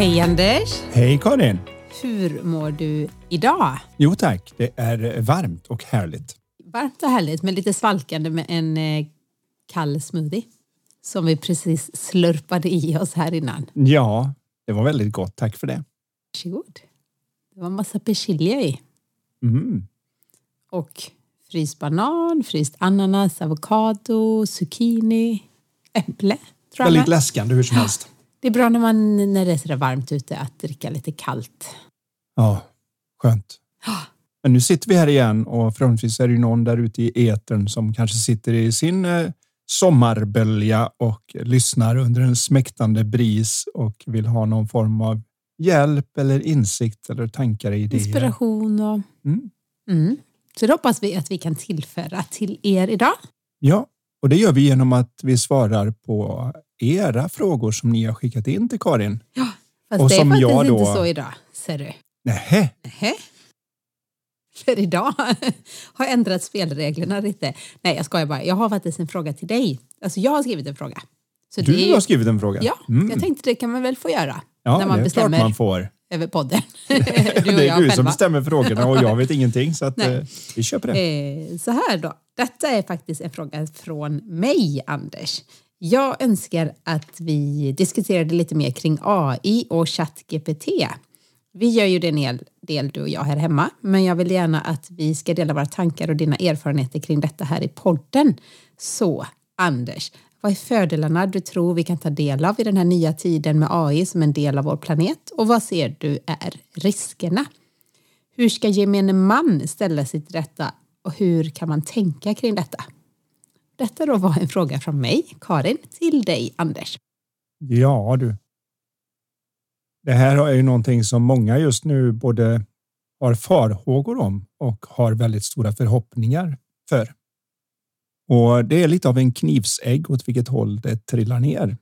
Hej Anders! Hej Karin! Hur mår du idag? Jo tack, det är varmt och härligt. Varmt och härligt men lite svalkande med en eh, kall smoothie som vi precis slurpade i oss här innan. Ja, det var väldigt gott. Tack för det. Varsågod. Det var massa persilja i. Mm. Och fryst banan, fryst ananas, avokado, zucchini, äpple. Väldigt läskande hur som helst. Det är bra när, man, när det är sådär varmt ute att dricka lite kallt. Ja, skönt. Men nu sitter vi här igen och förhoppningsvis är det någon där ute i etern som kanske sitter i sin eh, sommarbölja och lyssnar under en smäktande bris och vill ha någon form av hjälp eller insikt eller tankar och idéer. Inspiration och... Mm. Mm. Så det hoppas vi att vi kan tillföra till er idag. Ja, och det gör vi genom att vi svarar på era frågor som ni har skickat in till Karin. Fast Och det är som faktiskt jag då- inte så idag, ser du. Nähä, Nähä? För idag har jag ändrat spelreglerna lite. Nej, jag skojar bara. Jag har faktiskt en fråga till dig. Alltså jag har skrivit en fråga. Så är du ju- har skrivit en fråga. Ja, Mm. jag tänkte det kan man väl få göra Ja, när man det är bestämmer klart man får. över podden. du det är du som själva. bestämmer frågorna och jag vet ingenting så att, eh, vi på det. Eh, så här då. Detta är faktiskt en fråga från mig, Anders. Jag önskar att vi diskuterade lite mer kring AI och ChatGPT. Vi gör ju det en hel del du och jag här hemma, men jag vill gärna att vi ska dela våra tankar och dina erfarenheter kring detta här i podden. Så, Anders, vad är fördelarna du tror vi kan ta del av i den här nya tiden med AI som en del av vår planet och vad ser du är riskerna? Hur ska gemene man ställa sig till detta och hur kan man tänka kring detta? Detta då var en fråga från mig, Karin, till dig, Anders. Ja du. Det här är ju någonting som många just nu både har farhågor om och har väldigt stora förhoppningar för. Och det är lite av en knivsägg åt vilket håll det trillar ner.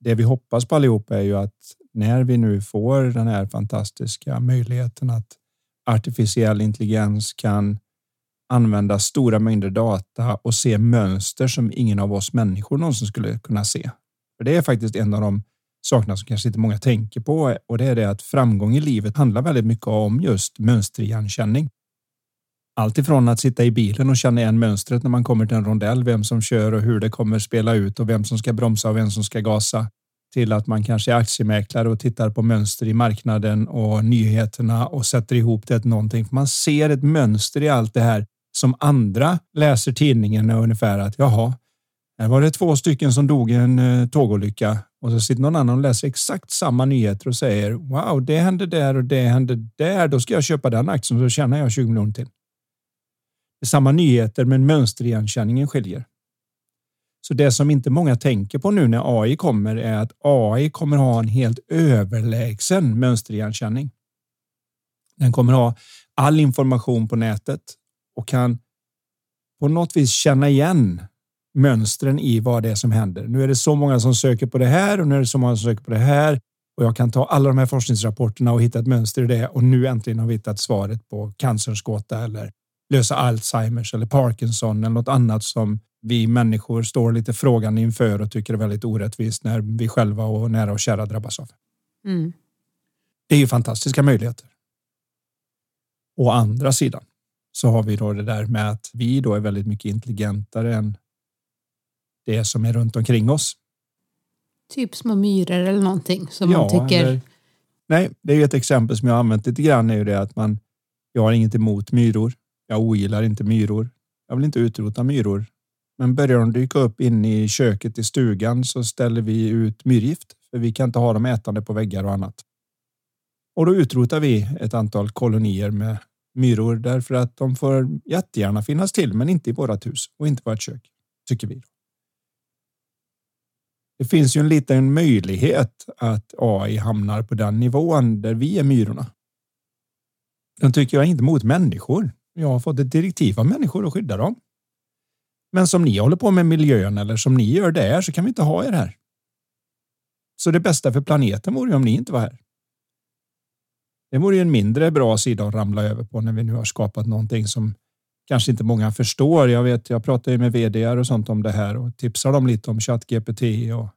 Det vi hoppas på allihop är ju att när vi nu får den här fantastiska möjligheten att artificiell intelligens kan använda stora mängder data och se mönster som ingen av oss människor någonsin skulle kunna se. För det är faktiskt en av de sakerna som kanske inte många tänker på och det är det att framgång i livet handlar väldigt mycket om just mönsterigenkänning. Allt ifrån att sitta i bilen och känna igen mönstret när man kommer till en rondell, vem som kör och hur det kommer spela ut och vem som ska bromsa och vem som ska gasa till att man kanske är aktiemäklare och tittar på mönster i marknaden och nyheterna och sätter ihop det till någonting. För man ser ett mönster i allt det här som andra läser tidningen och ungefär att jaha, här var det två stycken som dog i en eh, tågolycka och så sitter någon annan och läser exakt samma nyheter och säger wow, det hände där och det hände där. Då ska jag köpa den aktien så tjänar jag 20 miljoner till. Det är samma nyheter, men mönsterigenkänningen skiljer. Så det som inte många tänker på nu när AI kommer är att AI kommer ha en helt överlägsen mönsterigenkänning. Den kommer ha all information på nätet och kan på något vis känna igen mönstren i vad det är som händer. Nu är det så många som söker på det här och nu är det så många som söker på det här och jag kan ta alla de här forskningsrapporterna och hitta ett mönster i det och nu äntligen har vi hittat svaret på cancerns gåta eller lösa Alzheimers eller Parkinson eller något annat som vi människor står lite frågande inför och tycker är väldigt orättvist när vi själva och nära och kära drabbas av. Mm. Det är ju fantastiska möjligheter. Å andra sidan så har vi då det där med att vi då är väldigt mycket intelligentare än det som är runt omkring oss. Typ små myror eller någonting som man tycker... eller- nej, det är ju ett exempel som jag använt lite grann är ju det att man. Jag har inget emot myror. Jag ogillar inte myror. Jag vill inte utrota myror. Men börjar de dyka upp inne i köket i stugan så ställer vi ut myrgift för vi kan inte ha dem ätande på väggar och annat. Och då utrotar vi ett antal kolonier med myror därför att de får jättegärna finnas till, men inte i vårat hus och inte i vårt kök, tycker vi. Det finns ju en liten möjlighet att AI hamnar på den nivån där vi är myrorna. Den tycker jag inte mot människor. Jag har fått ett direktiv av människor att skydda dem. Men som ni håller på med miljön eller som ni gör där så kan vi inte ha er här. Så det bästa för planeten vore ju om ni inte var här. Det vore ju en mindre bra sida att ramla över på när vi nu har skapat någonting som kanske inte många förstår. Jag vet, jag pratar ju med vd och sånt om det här och tipsar dem lite om ChatGPT och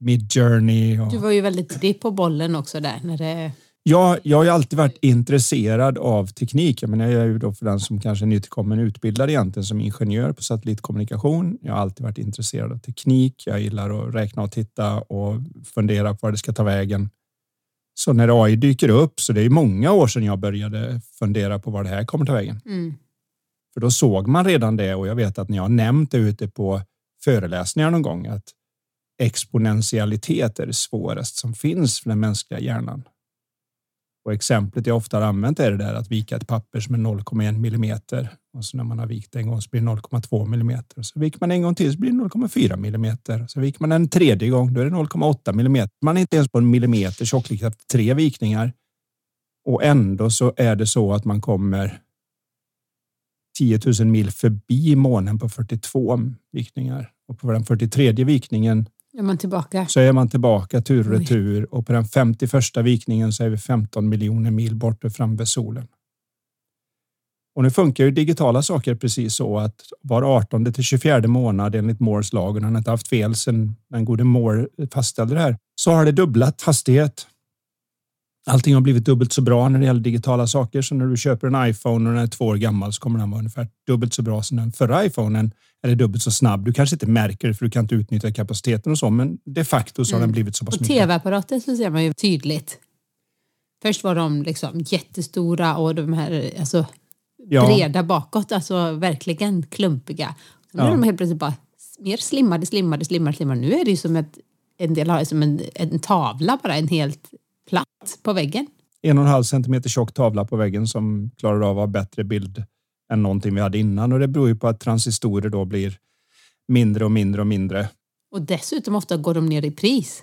Midjourney. Och... Du var ju väldigt tidig på bollen också där när det Ja, jag har ju alltid varit intresserad av teknik. Jag, menar, jag är ju då för den som kanske är nytillkommen utbildad egentligen som ingenjör på satellitkommunikation. Jag har alltid varit intresserad av teknik. Jag gillar att räkna och titta och fundera på var det ska ta vägen. Så när AI dyker upp, så det är många år sedan jag började fundera på var det här kommer ta vägen. Mm. För då såg man redan det och jag vet att ni har nämnt det ute på föreläsningar någon gång att exponentialitet är det svåraste som finns för den mänskliga hjärnan. Och exemplet jag ofta har använt är det där att vika ett papper som är 0,1 millimeter och så när man har vikt en gång så blir det 0,2 millimeter. Så viker man en gång till så blir det 0,4 millimeter. Så viker man en tredje gång då är det 0,8 millimeter. Man är inte ens på en millimeter tjocklek efter tre vikningar. Och ändå så är det så att man kommer 10 000 mil förbi månen på 42 vikningar. Och på den 43 vikningen är man tillbaka. så är man tillbaka tur och retur och på den 51 vikningen så är vi 15 miljoner mil bort och fram vid solen. Och nu funkar ju digitala saker precis så att var 18 till 24 månad enligt Moores lag, och han har inte haft fel sedan den gode Moore fastställde det här, så har det dubblat hastighet Allting har blivit dubbelt så bra när det gäller digitala saker. Så när du köper en iPhone och den är två år gammal så kommer den vara ungefär dubbelt så bra som den förra iPhonen. Eller dubbelt så snabb. Du kanske inte märker det för du kan inte utnyttja kapaciteten och så, men de facto så har mm. den blivit så pass mycket. På tv-apparater så ser man ju tydligt. Först var de liksom jättestora och de här alltså, ja. breda bakåt, alltså verkligen klumpiga. Sen ja. är de helt plötsligt bara mer slimmade, slimmade, slimmade, slimmade. Nu är det ju som ett, en del har som en, en tavla bara, en helt platt på väggen. En och en halv centimeter tjock tavla på väggen som klarar av att ha bättre bild än någonting vi hade innan och det beror ju på att transistorer då blir mindre och mindre och mindre. Och dessutom ofta går de ner i pris.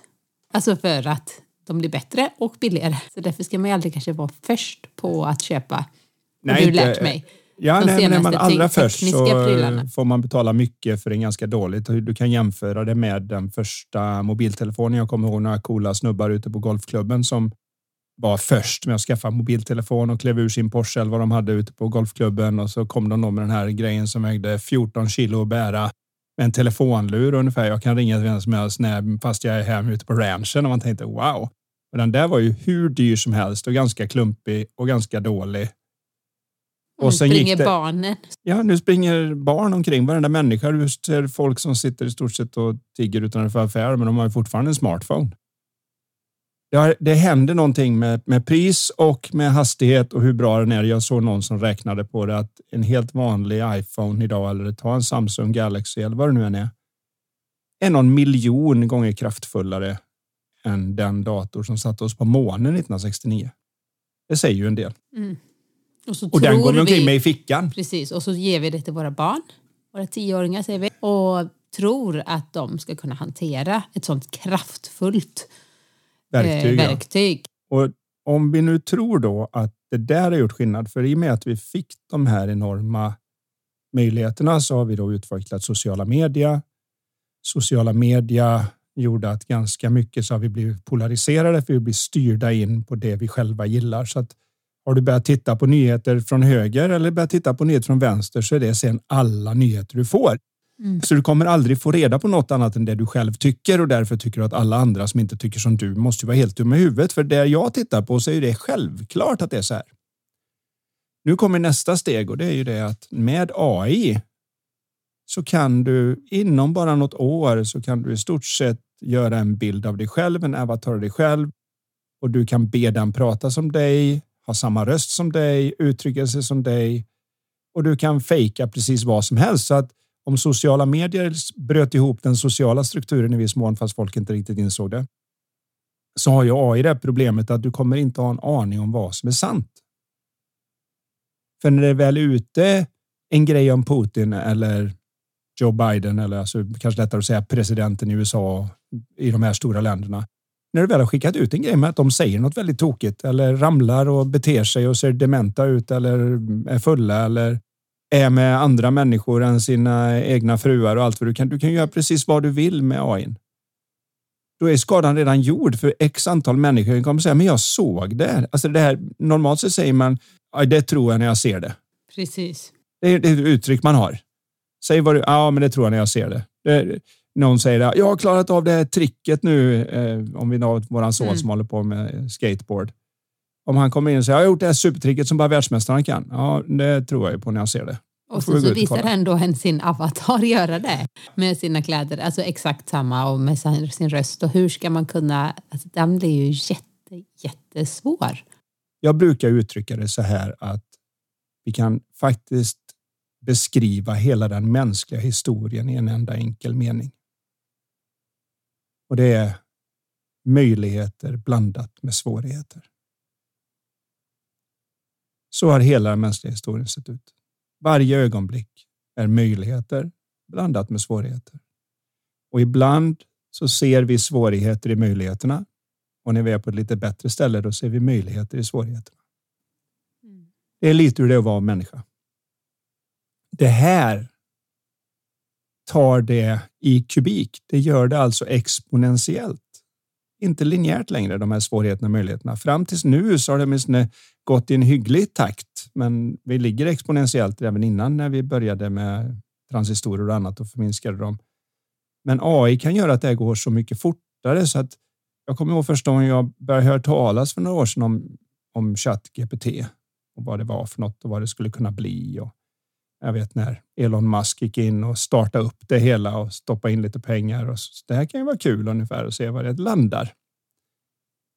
Alltså för att de blir bättre och billigare. Så därför ska man ju aldrig kanske vara först på att köpa. Nej, du lärt mig. Ja, nej, när man allra först så prylarna. får man betala mycket för en ganska dåligt. Du kan jämföra det med den första mobiltelefonen. Jag kommer ihåg några coola snubbar ute på golfklubben som var först med att skaffa mobiltelefon och klev ur sin Porsche eller vad de hade ute på golfklubben och så kom de då med den här grejen som vägde 14 kilo att bära med en telefonlur ungefär. Jag kan ringa till vem som helst när, fast jag är här ute på ranchen och man tänkte wow. Men den där var ju hur dyr som helst och ganska klumpig och ganska dålig. Och nu sen springer det, barnen. Ja, nu springer barn omkring. Varenda människa. Du ser folk som sitter i stort sett och tigger utanför affärer, men de har fortfarande en smartphone. Det, har, det händer någonting med, med pris och med hastighet och hur bra den är. Jag såg någon som räknade på det att en helt vanlig iPhone idag eller ta en Samsung Galaxy eller vad det nu än är. Är någon miljon gånger kraftfullare än den dator som satte oss på månen 1969. Det säger ju en del. Mm. Och, och den går vi omkring med i fickan. Precis, och så ger vi det till våra barn, våra tioåringar säger vi, och tror att de ska kunna hantera ett sånt kraftfullt verktyg. Eh, verktyg. Ja. Och om vi nu tror då att det där har gjort skillnad, för i och med att vi fick de här enorma möjligheterna så har vi då utvecklat sociala media. Sociala media gjorde att ganska mycket så har vi blivit polariserade för vi blir styrda in på det vi själva gillar. Så att har du börjat titta på nyheter från höger eller börjat titta på nyheter från vänster så är det sen alla nyheter du får. Mm. Så du kommer aldrig få reda på något annat än det du själv tycker och därför tycker du att alla andra som inte tycker som du måste vara helt dumma i huvudet. För det jag tittar på så är det självklart att det är så här. Nu kommer nästa steg och det är ju det att med AI så kan du inom bara något år så kan du i stort sett göra en bild av dig själv, en avatar av dig själv och du kan be den prata som dig har samma röst som dig, uttrycker sig som dig och du kan fejka precis vad som helst. Så att om sociala medier bröt ihop den sociala strukturen i viss mån, fast folk inte riktigt insåg det, så har ju AI det problemet att du kommer inte ha en aning om vad som är sant. För när det är väl ute en grej om Putin eller Joe Biden eller alltså, kanske lättare att säga presidenten i USA i de här stora länderna. När du väl har skickat ut en grej med att de säger något väldigt tokigt eller ramlar och beter sig och ser dementa ut eller är fulla eller är med andra människor än sina egna fruar och allt vad du kan. Du kan göra precis vad du vill med AI. Då är skadan redan gjord för x antal människor kommer säga, men jag såg det. Alltså det här, normalt så säger man, det tror jag när jag ser det. Precis. Det är, ett uttryck man har. Säg vad du, ja men det tror jag när jag ser det. det någon säger att jag har klarat av det här tricket nu, eh, om vi har våran son mm. som håller på med skateboard. Om han kommer in och säger jag har gjort det här supertricket som bara världsmästaren kan. Ja, det tror jag ju på när jag ser det. Och så, så visar ändå en sin avatar göra det med sina kläder, alltså exakt samma och med sin, sin röst. Och hur ska man kunna, alltså den blir ju jätte, jättesvår. Jag brukar uttrycka det så här att vi kan faktiskt beskriva hela den mänskliga historien i en enda enkel mening. Och det är möjligheter blandat med svårigheter. Så har hela den mänskliga historien sett ut. Varje ögonblick är möjligheter blandat med svårigheter. Och ibland så ser vi svårigheter i möjligheterna och när vi är på ett lite bättre ställe då ser vi möjligheter i svårigheterna. Mm. Det är lite hur det är att vara människa. Det här tar det i kubik. Det gör det alltså exponentiellt. Inte linjärt längre, de här svårigheterna och möjligheterna. Fram tills nu så har det åtminstone gått i en hygglig takt, men vi ligger exponentiellt även innan när vi började med transistorer och annat och förminskade dem. Men AI kan göra att det går så mycket fortare så att jag kommer ihåg första gången jag började höra talas för några år sedan om, om ChatGPT och vad det var för något och vad det skulle kunna bli. Och jag vet när Elon Musk gick in och startade upp det hela och stoppade in lite pengar. Och så, det här kan ju vara kul ungefär att se var det landar.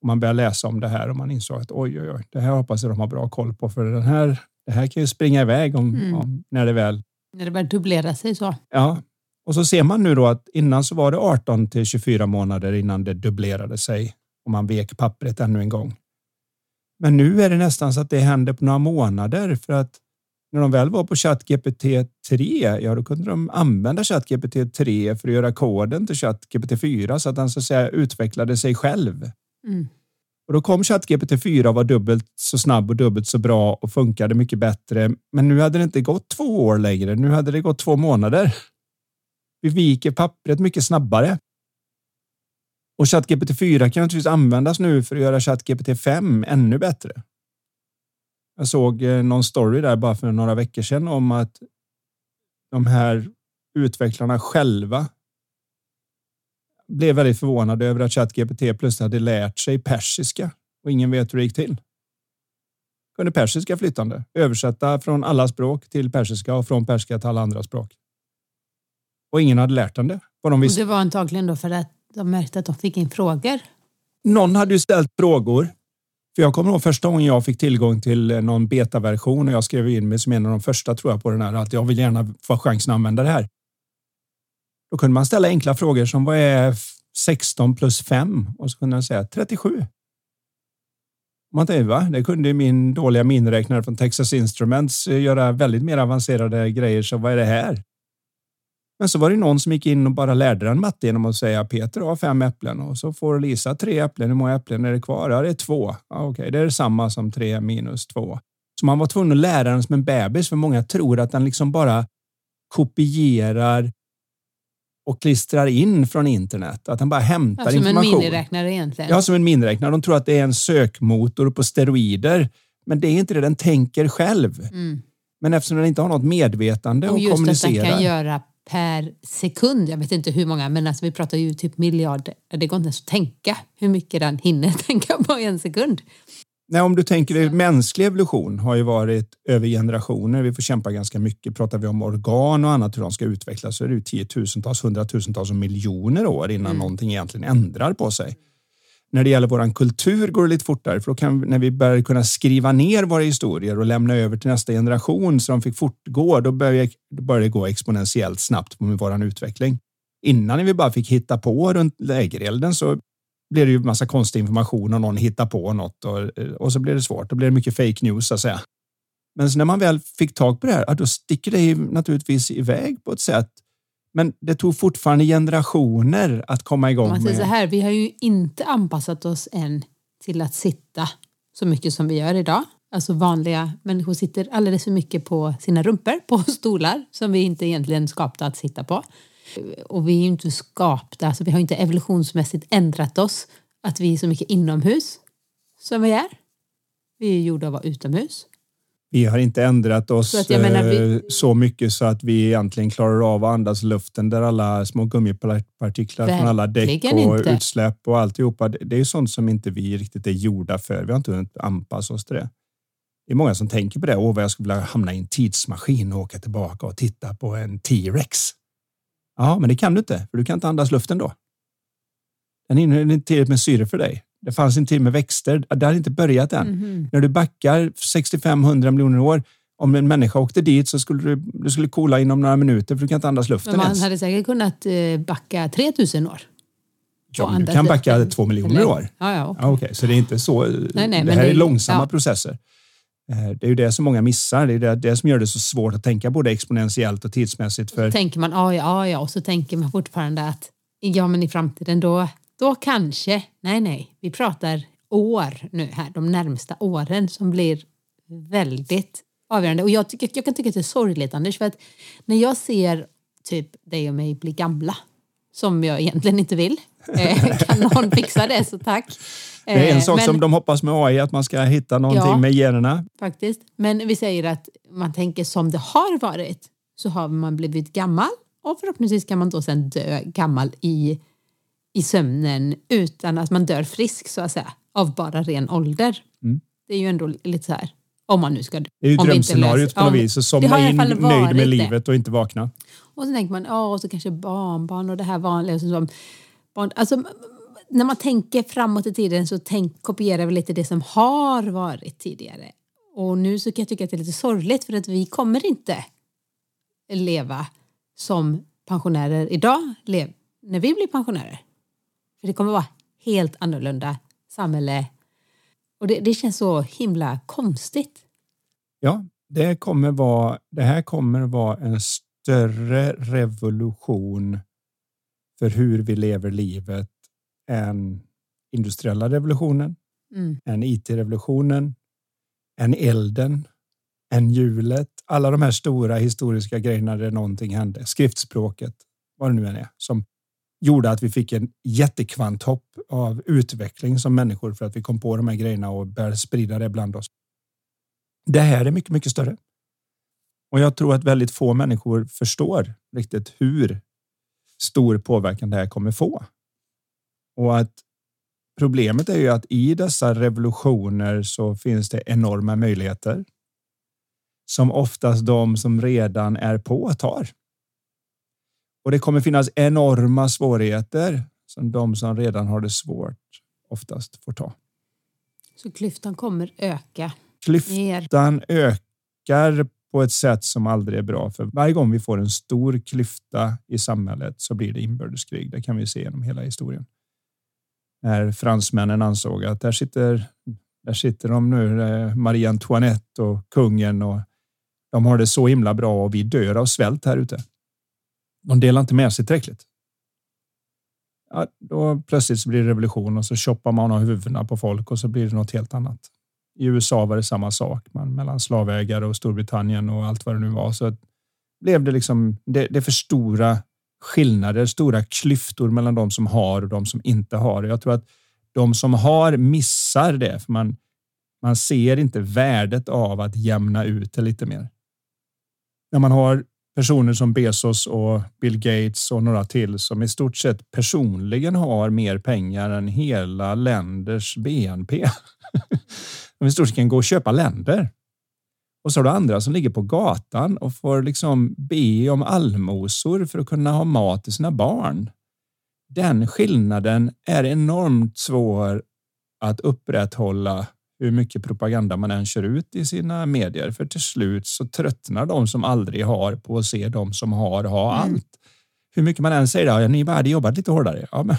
Och man börjar läsa om det här och man insåg att oj, oj, oj, det här hoppas jag de har bra koll på för den här, det här kan ju springa iväg om, mm. om när det väl... När det börjar dubblera sig så. Ja, och så ser man nu då att innan så var det 18 till 24 månader innan det dubblerade sig och man vek pappret ännu en gång. Men nu är det nästan så att det händer på några månader för att när de väl var på ChatGPT 3, ja då kunde de använda ChatGPT 3 för att göra koden till ChatGPT 4 så att den så att säga utvecklade sig själv. Mm. Och då kom ChatGPT 4 och var dubbelt så snabb och dubbelt så bra och funkade mycket bättre. Men nu hade det inte gått två år längre. Nu hade det gått två månader. Vi viker pappret mycket snabbare. Och ChatGPT 4 kan naturligtvis användas nu för att göra ChatGPT 5 ännu bättre. Jag såg eh, någon story där bara för några veckor sedan om att de här utvecklarna själva blev väldigt förvånade över att ChatGPT plötsligt hade lärt sig persiska och ingen vet hur det gick till. Kunde persiska flytande, översätta från alla språk till persiska och från persiska till alla andra språk. Och ingen hade lärt den det. De visste. Och det var antagligen då för att de märkte att de fick in frågor. Någon hade ju ställt frågor för jag kommer ihåg första gången jag fick tillgång till eh, någon betaversion och jag skrev in mig som en av de första tror jag på den här att jag vill gärna få chansen att använda det här. Då kunde man ställa enkla frågor som vad är 16 plus 5? Och så kunde jag säga 37. Man tänkte, va? Det kunde min dåliga miniräknare från Texas Instruments eh, göra väldigt mer avancerade grejer. Så vad är det här? Men så var det någon som gick in och bara lärde den matte genom att säga Peter har fem äpplen och så får Lisa tre äpplen. Hur många äpplen är det kvar? Ja, det är två. Ja, Okej, okay. det är samma som tre minus två. Så man var tvungen att lära den som en bebis för många tror att den liksom bara kopierar och klistrar in från internet. Att den bara hämtar ja, som information. Som en miniräknare egentligen. Ja, som en miniräknare. De tror att det är en sökmotor på steroider. Men det är inte det. Den tänker själv. Mm. Men eftersom den inte har något medvetande och, och kommunicerar. just att den kan göra per sekund. Jag vet inte hur många, men alltså vi pratar ju typ miljarder. Det går inte ens att tänka hur mycket den hinner tänka på en sekund. Nej, om du tänker mänsklig evolution har ju varit över generationer. Vi får kämpa ganska mycket. Pratar vi om organ och annat hur de ska utvecklas så är det ju tiotusentals, hundratusentals och miljoner år innan mm. någonting egentligen ändrar på sig när det gäller våran kultur går det lite fortare för då kan när vi börjar kunna skriva ner våra historier och lämna över till nästa generation så de fick fortgå. Då börjar, då börjar det gå exponentiellt snabbt med våran utveckling. Innan vi bara fick hitta på runt lägerelden så blev det ju massa konstig information och någon hittar på något och, och så blir det svårt. Då blir det mycket fake news så att säga. Men när man väl fick tag på det här, då sticker det naturligtvis iväg på ett sätt men det tog fortfarande generationer att komma igång Man säger så med. här, vi har ju inte anpassat oss än till att sitta så mycket som vi gör idag. Alltså vanliga människor sitter alldeles för mycket på sina rumpor på stolar som vi inte egentligen skapta att sitta på. Och vi är ju inte skapta, alltså vi har inte evolutionsmässigt ändrat oss att vi är så mycket inomhus som vi är. Vi är gjorda att vara utomhus. Vi har inte ändrat oss Så vi- eh, så mycket så att vi egentligen klarar av att andas luften där alla små gummipartiklar från alla däck Verkligen och inte. utsläpp och alltihopa. Det är ju sånt som inte vi riktigt är gjorda för. Vi har inte hunnit anpassa oss till det. Det är många som tänker på det. Åh, vad jag skulle vilja hamna i en tidsmaskin och åka tillbaka och titta på en T-rex. Ja, men det kan du inte, för du kan inte andas luften då. Den innehåller inte tillräckligt med syre för dig. Det fanns inte till med växter. Det hade inte börjat än. Mhm. När du backar 65-100 miljoner år, om en människa åkte dit så skulle du, du skulle kola inom några minuter för du kan inte andas luften Men man ens. hade säkert kunnat eh, backa 3000 år. Ja, och men du kan backa två miljoner Eller- år. Ja, ja. Ja, Okej, så det är inte så. nej, det men här det- är långsamma ja. processer. Eh, Det är ju det som många missar. Det är det, det som gör det så svårt att tänka både exponentiellt och tidsmässigt. För tänker man ja, ja, ja och så tänker man fortfarande att ja, men i framtiden då, då kanske. Nej, nej, vi pratar år nu här, de närmsta åren som blir väldigt avgörande. Och jag, tycker, jag kan tycka att det är sorgligt Anders, för att när jag ser typ dig och mig bli gamla, som jag egentligen inte vill, eh, kan någon fixa det så tack. det är en Eh, sak men- som de hoppas med AI, att man ska hitta någonting Ja. med generna. faktiskt. Men vi säger att man tänker som det har varit så har man blivit gammal och förhoppningsvis kan man då sen dö gammal i, i sömnen utan att man dör frisk så att säga av bara ren ålder. Mm. Det är ju ändå lite så här om man nu ska. Det är ju drömscenariot på något vis. Somna in nöjd med det. livet och inte vakna. Och så tänker man, ja, och så kanske barnbarn och det här vanliga. Som barn, alltså, när man tänker framåt i tiden så tänk, kopierar vi lite det som har varit tidigare. Och nu så kan jag tycka att det är lite sorgligt för att vi kommer inte leva som pensionärer idag lev, när vi blir pensionärer. Det kommer vara helt annorlunda samhälle. Och det, det känns så himla konstigt. Ja, det, kommer vara, det här kommer vara en större revolution för hur vi lever livet än industriella revolutionen, Mm. än IT-revolutionen, än elden, än hjulet. Alla de här stora historiska grejerna där någonting hände. Skriftspråket, vad det nu än är, som gjorde att vi fick en jättekvanthopp av utveckling som människor för att vi kom på de här grejerna och började sprida det bland oss. Det här är mycket, mycket större. Och jag tror att väldigt få människor förstår riktigt hur stor påverkan det här kommer få. Och att problemet är ju att i dessa revolutioner så finns det enorma möjligheter som oftast de som redan är på tar. Och det kommer finnas enorma svårigheter som de som redan har det svårt oftast får ta. Så klyftan kommer öka Klyftan ökar på ett sätt som aldrig är bra. För varje gång vi får en stor klyfta i samhället så blir det inbördeskrig. Det kan vi se genom hela historien. När fransmännen ansåg att där sitter, där sitter de nu, eh, Marie Antoinette och kungen och de har det så himla bra och vi dör av svält här ute. De delar inte med sig tillräckligt. Ja, då plötsligt så blir det revolution och så choppar man av huvudena på folk och så blir det något helt annat. I USA var det samma sak man, mellan slavägare och Storbritannien och allt vad det nu var. Så blev det liksom det, det är för stora skillnader, stora klyftor mellan de som har och de som inte har. Jag tror att de som har missar det för man, man ser inte värdet av att jämna ut det lite mer. När man har personer som Bezos och Bill Gates och några till som i stort sett personligen har mer pengar än hela länders BNP. De i stort sett kan gå och köpa länder. Och så har du andra som ligger på gatan och får liksom be om allmosor för att kunna ha mat till sina barn. Den skillnaden är enormt svår att upprätthålla hur mycket propaganda man än kör ut i sina medier. För till slut så tröttnar de som aldrig har på att se de som har ha Mm. allt. Hur mycket man än säger, ja, ni bara hade jobbat lite hårdare. Ja, men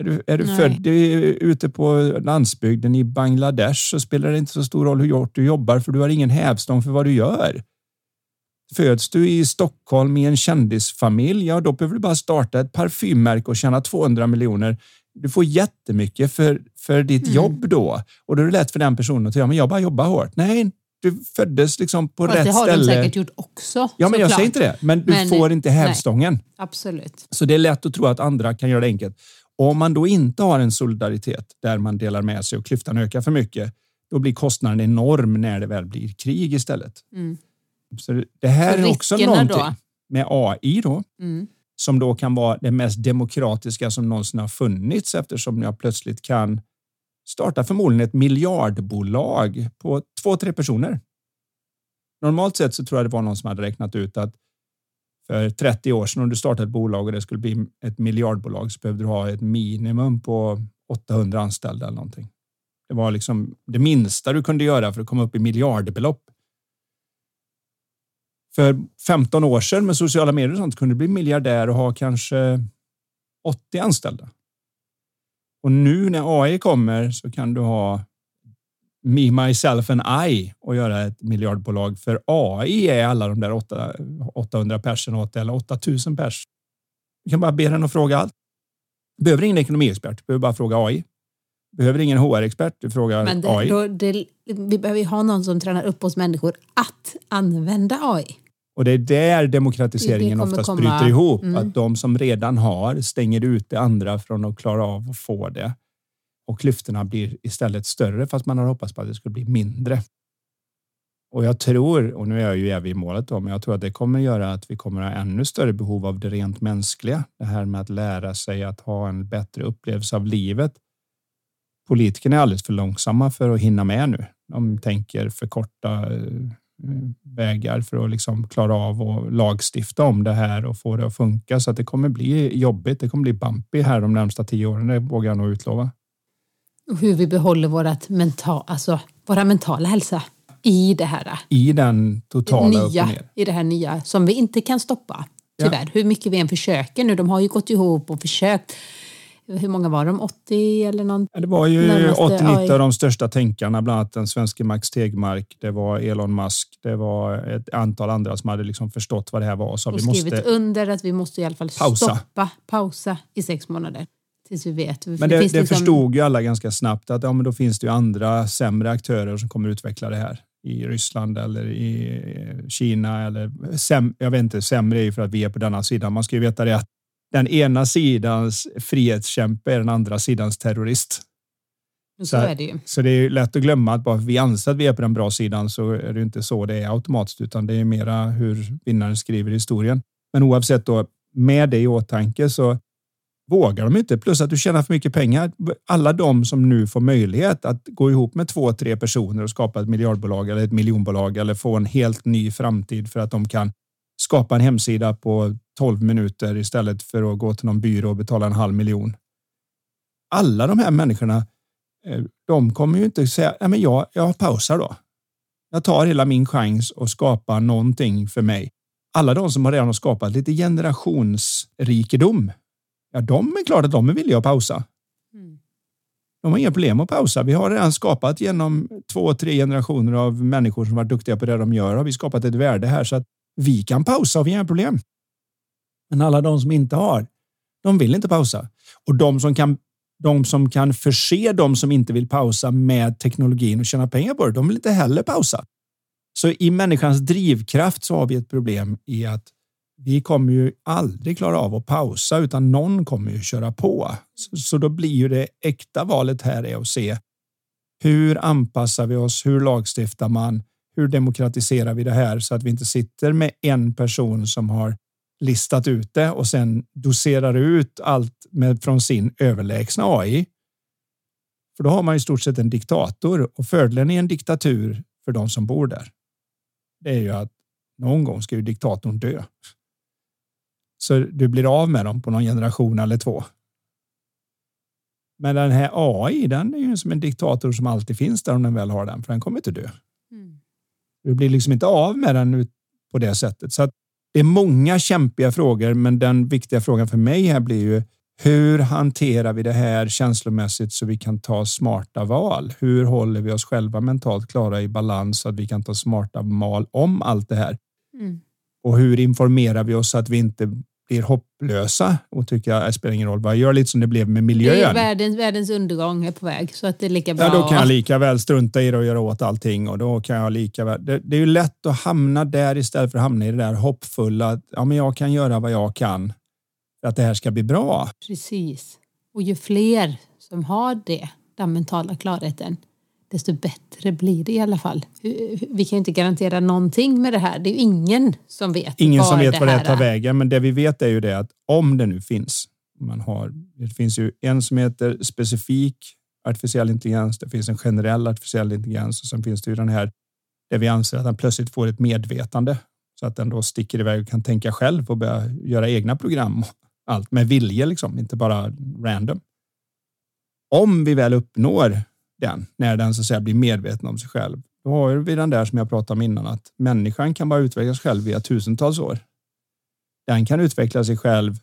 är du, är du Nej. född ute på landsbygden i Bangladesh så spelar det inte så stor roll hur hårt du jobbar för du har ingen hävstång för vad du gör. Föds du i Stockholm i en kändisfamilj, ja då behöver du bara starta ett parfymmärke och tjäna 200 miljoner. Du får jättemycket för, för ditt mm. jobb då. Och då är det lätt för den personen att säga, men jag bara jobbar hårt. Nej, du föddes liksom på Fast rätt ställe. Det har de säkert gjort också. Ja, men jag klart. säger inte det. Men du men, får inte hävstången. Nej, absolut. Så det är lätt att tro att andra kan göra det enkelt. Och om man då inte har en solidaritet där man delar med sig och klyftan ökar för mycket, då blir kostnaden enorm när det väl blir krig istället. Mm. Så det här Så är också någonting då? med AI då, mm som då kan vara det mest demokratiska som någonsin har funnits eftersom jag plötsligt kan starta förmodligen ett miljardbolag på två, tre personer. Normalt sett så tror jag det var någon som hade räknat ut att för 30 år sedan om du startade ett bolag och det skulle bli ett miljardbolag så behövde du ha ett minimum på 800 anställda eller någonting. Det var liksom det minsta du kunde göra för att komma upp i miljardbelopp. För 15 år sedan med sociala medier och sånt kunde du bli miljardär och ha kanske 80 anställda. Och nu när AI kommer så kan du ha Me, myself and I och göra ett miljardbolag. För AI är alla de där 800 personer åt eller 8000 pers. Du kan bara be den att fråga allt. Behöver ingen ekonomiexpert, du behöver bara fråga AI. Behöver ingen HR-expert, du frågar Men det, AI. Då, det, vi behöver ju ha någon som tränar upp oss människor att använda AI. Och det är där demokratiseringen oftast komma. bryter ihop. Mm. Att de som redan har stänger ut det andra från att klara av att få det. Och klyftorna blir istället större fast man har hoppats på att det skulle bli mindre. Och jag tror, och nu är jag ju evig i målet då, men jag tror att det kommer göra att vi kommer ha ännu större behov av det rent mänskliga. Det här med att lära sig att ha en bättre upplevelse av livet. Politikerna är alldeles för långsamma för att hinna med nu. De tänker förkorta eh, vägar för att liksom klara av och lagstifta om det här och få det att funka. Så att det kommer bli jobbigt. Det kommer bli bumpy här de närmsta tio åren. Det vågar jag nog utlova. Och hur vi behåller vårat mental, alltså våra mentala hälsa i det här. I den totala nya, I det här nya som vi inte kan stoppa. Tyvärr, ja. hur mycket vi än försöker nu. De har ju gått ihop och försökt hur många var de? 80 eller någon? Det var ju 80-90 av de största tänkarna, bland annat den svenske Max Tegmark. Det var Elon Musk. Det var ett antal andra som hade liksom förstått vad det här var. Så och vi skrivit måste under att vi måste i alla fall pausa. stoppa, pausa i sex månader. Tills vi vet. Men det, det, det liksom... förstod ju alla ganska snabbt att ja, men då finns det ju andra sämre aktörer som kommer utveckla det här i Ryssland eller i Kina eller säm, jag vet inte, sämre är ju för att vi är på denna sidan. Man ska ju veta det att den ena sidans frihetskämpe är den andra sidans terrorist. Så, är det ju. Så det är lätt att glömma att bara för vi anser att vi är på den bra sidan så är det inte så det är automatiskt, utan det är mera hur vinnaren skriver historien. Men oavsett då, med det i åtanke så vågar de inte. Plus att du tjänar för mycket pengar. Alla de som nu får möjlighet att gå ihop med två, tre personer och skapa ett miljardbolag eller ett miljonbolag eller få en helt ny framtid för att de kan skapa en hemsida på 12 minuter istället för att gå till någon byrå och betala en halv miljon. Alla de här människorna, eh, de kommer ju inte säga, nej men jag, jag pausar då. Jag tar hela min chans och skapar någonting för mig. Alla de som har redan skapat lite generationsrikedom, ja, de är klart att de är villiga att pausa. Mm. De har inga problem att pausa. Vi har redan skapat genom två, tre generationer av människor som varit duktiga på det de gör. Har vi skapat ett värde här så att vi kan pausa och vi har inga problem. Men alla de som inte har, de vill inte pausa. Och de som kan de som kan förse de som inte vill pausa med teknologin och tjäna pengar på det, de vill inte heller pausa. Så i människans drivkraft så har vi ett problem i att vi kommer ju aldrig klara av att pausa utan någon kommer ju köra på. Så då blir ju det äkta valet här är att se hur anpassar vi oss? Hur lagstiftar man? Hur demokratiserar vi det här så att vi inte sitter med en person som har listat ut det och sen doserar ut allt med från sin överlägsna AI. För då har man i stort sett en diktator och fördelen i en diktatur för de som bor där. Det är ju att någon gång ska ju diktatorn dö. Så du blir av med dem på någon generation eller två. Men den här AI, den är ju som en diktator som alltid finns där om den väl har den, för den kommer inte dö. Du blir liksom inte av med den på det sättet. Så det är många kämpiga frågor, men den viktiga frågan för mig här blir ju hur hanterar vi det här känslomässigt så vi kan ta smarta val? Hur håller vi oss själva mentalt klara i balans så att vi kan ta smarta val om allt det här? Mm. Och hur informerar vi oss så att vi inte blir hopplösa och tycker att det spelar ingen roll vad jag gör, lite som det blev med miljön. Det är världens, världens undergång är på väg så att det är lika bra. Ja, då kan jag lika väl strunta i det och göra åt allting och då kan jag lika väl. Det, det är ju lätt att hamna där istället för att hamna i det där hoppfulla. Att, ja, men jag kan göra vad jag kan för att det här ska bli bra. Precis. Och ju fler som har det, den mentala klarheten, desto bättre blir det i alla fall. Vi kan ju inte garantera någonting med det här. Det är ju ingen som vet. Ingen som vet vad det tar vägen, men det vi vet är ju det att om det nu finns. Man har, det finns ju en som heter specifik artificiell intelligens. Det finns en generell artificiell intelligens och sen finns det ju den här där vi anser att den plötsligt får ett medvetande så att den då sticker iväg och kan tänka själv och börja göra egna program. Allt med vilje, liksom, inte bara random. Om vi väl uppnår den när den så att säga blir medveten om sig själv. Då har vi den där som jag pratade om innan att människan kan bara utveckla sig själv via tusentals år. Den kan utveckla sig själv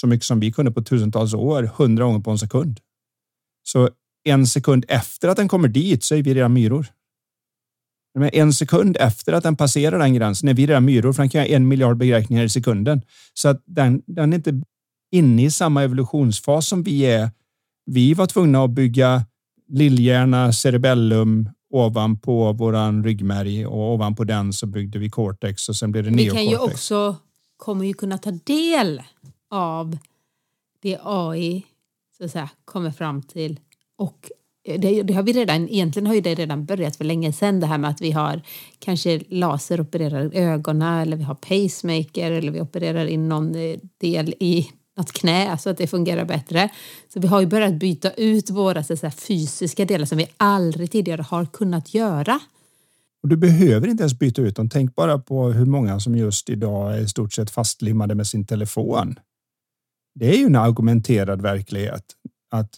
så mycket som vi kunde på tusentals år, hundra gånger på en sekund. Så en sekund efter att den kommer dit så är vi redan myror. Men en sekund efter att den passerar den gränsen är vi redan myror, för den kan göra en miljard beräkningar i sekunden. Så att den, den är inte inne i samma evolutionsfas som vi är. Vi var tvungna att bygga lillhjärna, cerebellum ovanpå våran ryggmärg och ovanpå den så byggde vi cortex och sen blev det neocortex. Vi kan ju också, kommer ju kunna ta del av det AI så att säga, kommer fram till och det, det, har vi redan, egentligen har ju det redan börjat för länge sedan det här med att vi har kanske laser opererar ögonen eller vi har pacemaker eller vi opererar in någon eh, del i något knä så att det fungerar bättre. Så vi har ju börjat byta ut våra så här, fysiska delar som vi aldrig tidigare har kunnat göra. Och du behöver inte ens byta ut dem. Tänk bara på hur många som just idag är i stort sett fastlimmade med sin telefon. Det är ju en argumenterad verklighet att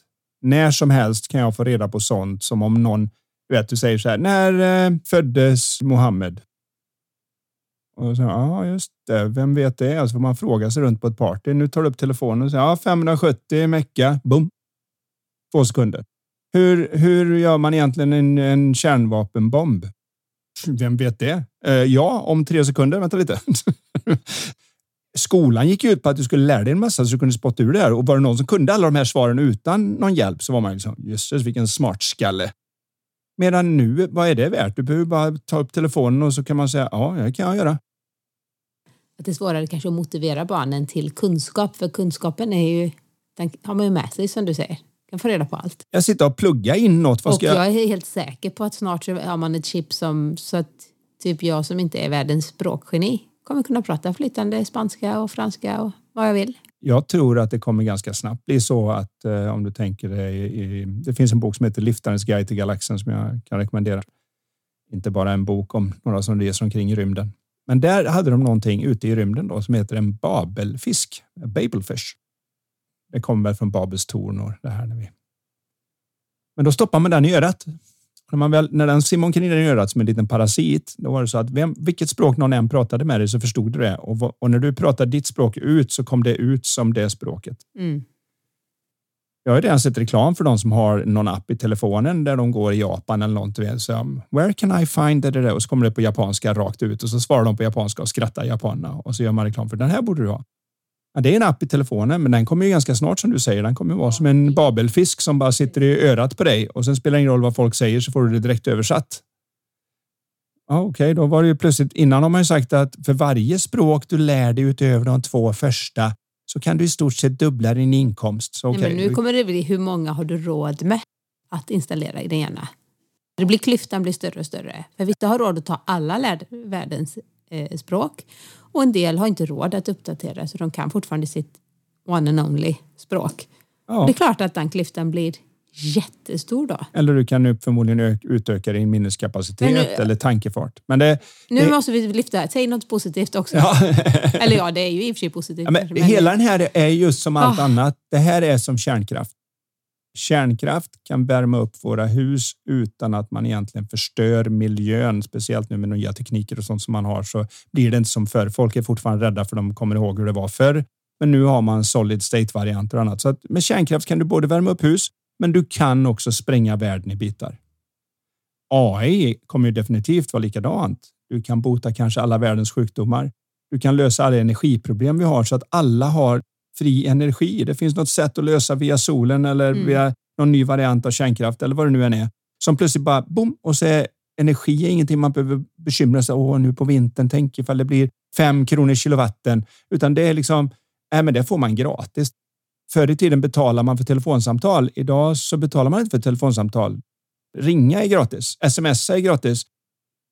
när som helst kan jag få reda på sånt som om någon, du vet, du säger så här, när eh, föddes Mohammed? Och så, ja, just det. Vem vet det? Alltså får man fråga sig runt på ett party. Nu tar du upp telefonen och säger ja, 570 mecka. Boom. Två sekunder. Hur, hur gör man egentligen en, en kärnvapenbomb? Vem vet det? Eh, ja, om tre sekunder. Vänta lite. Skolan gick ut på att du skulle lära dig en massa så du kunde spotta ur det här. Och var det någon som kunde alla de här svaren utan någon hjälp så var man liksom, jösses vilken smartskalle. Medan nu, vad är det värt? Du behöver bara ta upp telefonen och så kan man säga ja, det kan jag göra. Att det är svårare kanske att motivera barnen till kunskap, för kunskapen är ju, den har man ju med sig som du säger. kan få reda på allt. Jag sitter och pluggar in något. Vad och jag... jag är helt säker på att snart har man ett chip som så att typ jag som inte är världens språkgeni kommer kunna prata flytande spanska och franska och vad jag vill. Jag tror att det kommer ganska snabbt bli så att eh, om du tänker dig. Det finns en bok som heter Liftarens guide till galaxen som jag kan rekommendera. Inte bara en bok om några som reser omkring i rymden. Men där hade de någonting ute i rymden då som heter en babelfisk, babelfish. Det kommer väl från Babels torn och det här. När vi... Men då stoppar man den i örat när, man väl, när den omkring i örat som en liten parasit, då var det så att vem, vilket språk någon än pratade med dig så förstod du det. Och, och när du pratade ditt språk ut så kom det ut som det språket. Mm. Jag har redan sett reklam för de som har någon app i telefonen där de går i Japan eller något. Så, Where can I find det? Och så kommer det på japanska rakt ut och så svarar de på japanska och skrattar japanerna och så gör man reklam för den här borde du ha. Ja, det är en app i telefonen, men den kommer ju ganska snart som du säger. Den kommer vara som en babelfisk som bara sitter i örat på dig och sen spelar det ingen roll vad folk säger så får du det direkt översatt. Ja, Okej, okay, då var det ju plötsligt. Innan har man ju sagt att för varje språk du lär dig utöver de två första så kan du i stort sett dubbla din inkomst. Så, okay. Nej, men nu kommer det bli hur många har du råd med att installera i den ena? Det blir klyftan blir större och större. För vissa har råd att ta alla världens eh, språk och en del har inte råd att uppdatera så de kan fortfarande sitt one and only språk. Ja. Det är klart att den klyftan blir jättestor då. Eller du kan förmodligen utöka din minneskapacitet nu, eller tankefart. Men det, nu det, måste vi lyfta, säg något positivt också. Ja. eller ja, det är ju i och för sig positivt. Ja, men, men hela den här är just som allt oh. annat. Det här är som kärnkraft. Kärnkraft kan värma upp våra hus utan att man egentligen förstör miljön, speciellt nu med nya tekniker och sånt som man har så blir det inte som förr. Folk är fortfarande rädda för de kommer ihåg hur det var förr. Men nu har man solid state varianter och annat. Så att med kärnkraft kan du både värma upp hus, men du kan också spränga världen i bitar. AI kommer ju definitivt vara likadant. Du kan bota kanske alla världens sjukdomar. Du kan lösa alla energiproblem vi har så att alla har fri energi. Det finns något sätt att lösa via solen eller mm. via någon ny variant av kärnkraft eller vad det nu än är. Som plötsligt bara bom och så är energi är ingenting man behöver bekymra sig om nu på vintern. Tänk ifall det blir fem kronor kilowatten, utan det är liksom, äh, men det får man gratis. Förr i tiden betalar man för telefonsamtal. Idag så betalar man inte för telefonsamtal. Ringa är gratis. Smsa är gratis.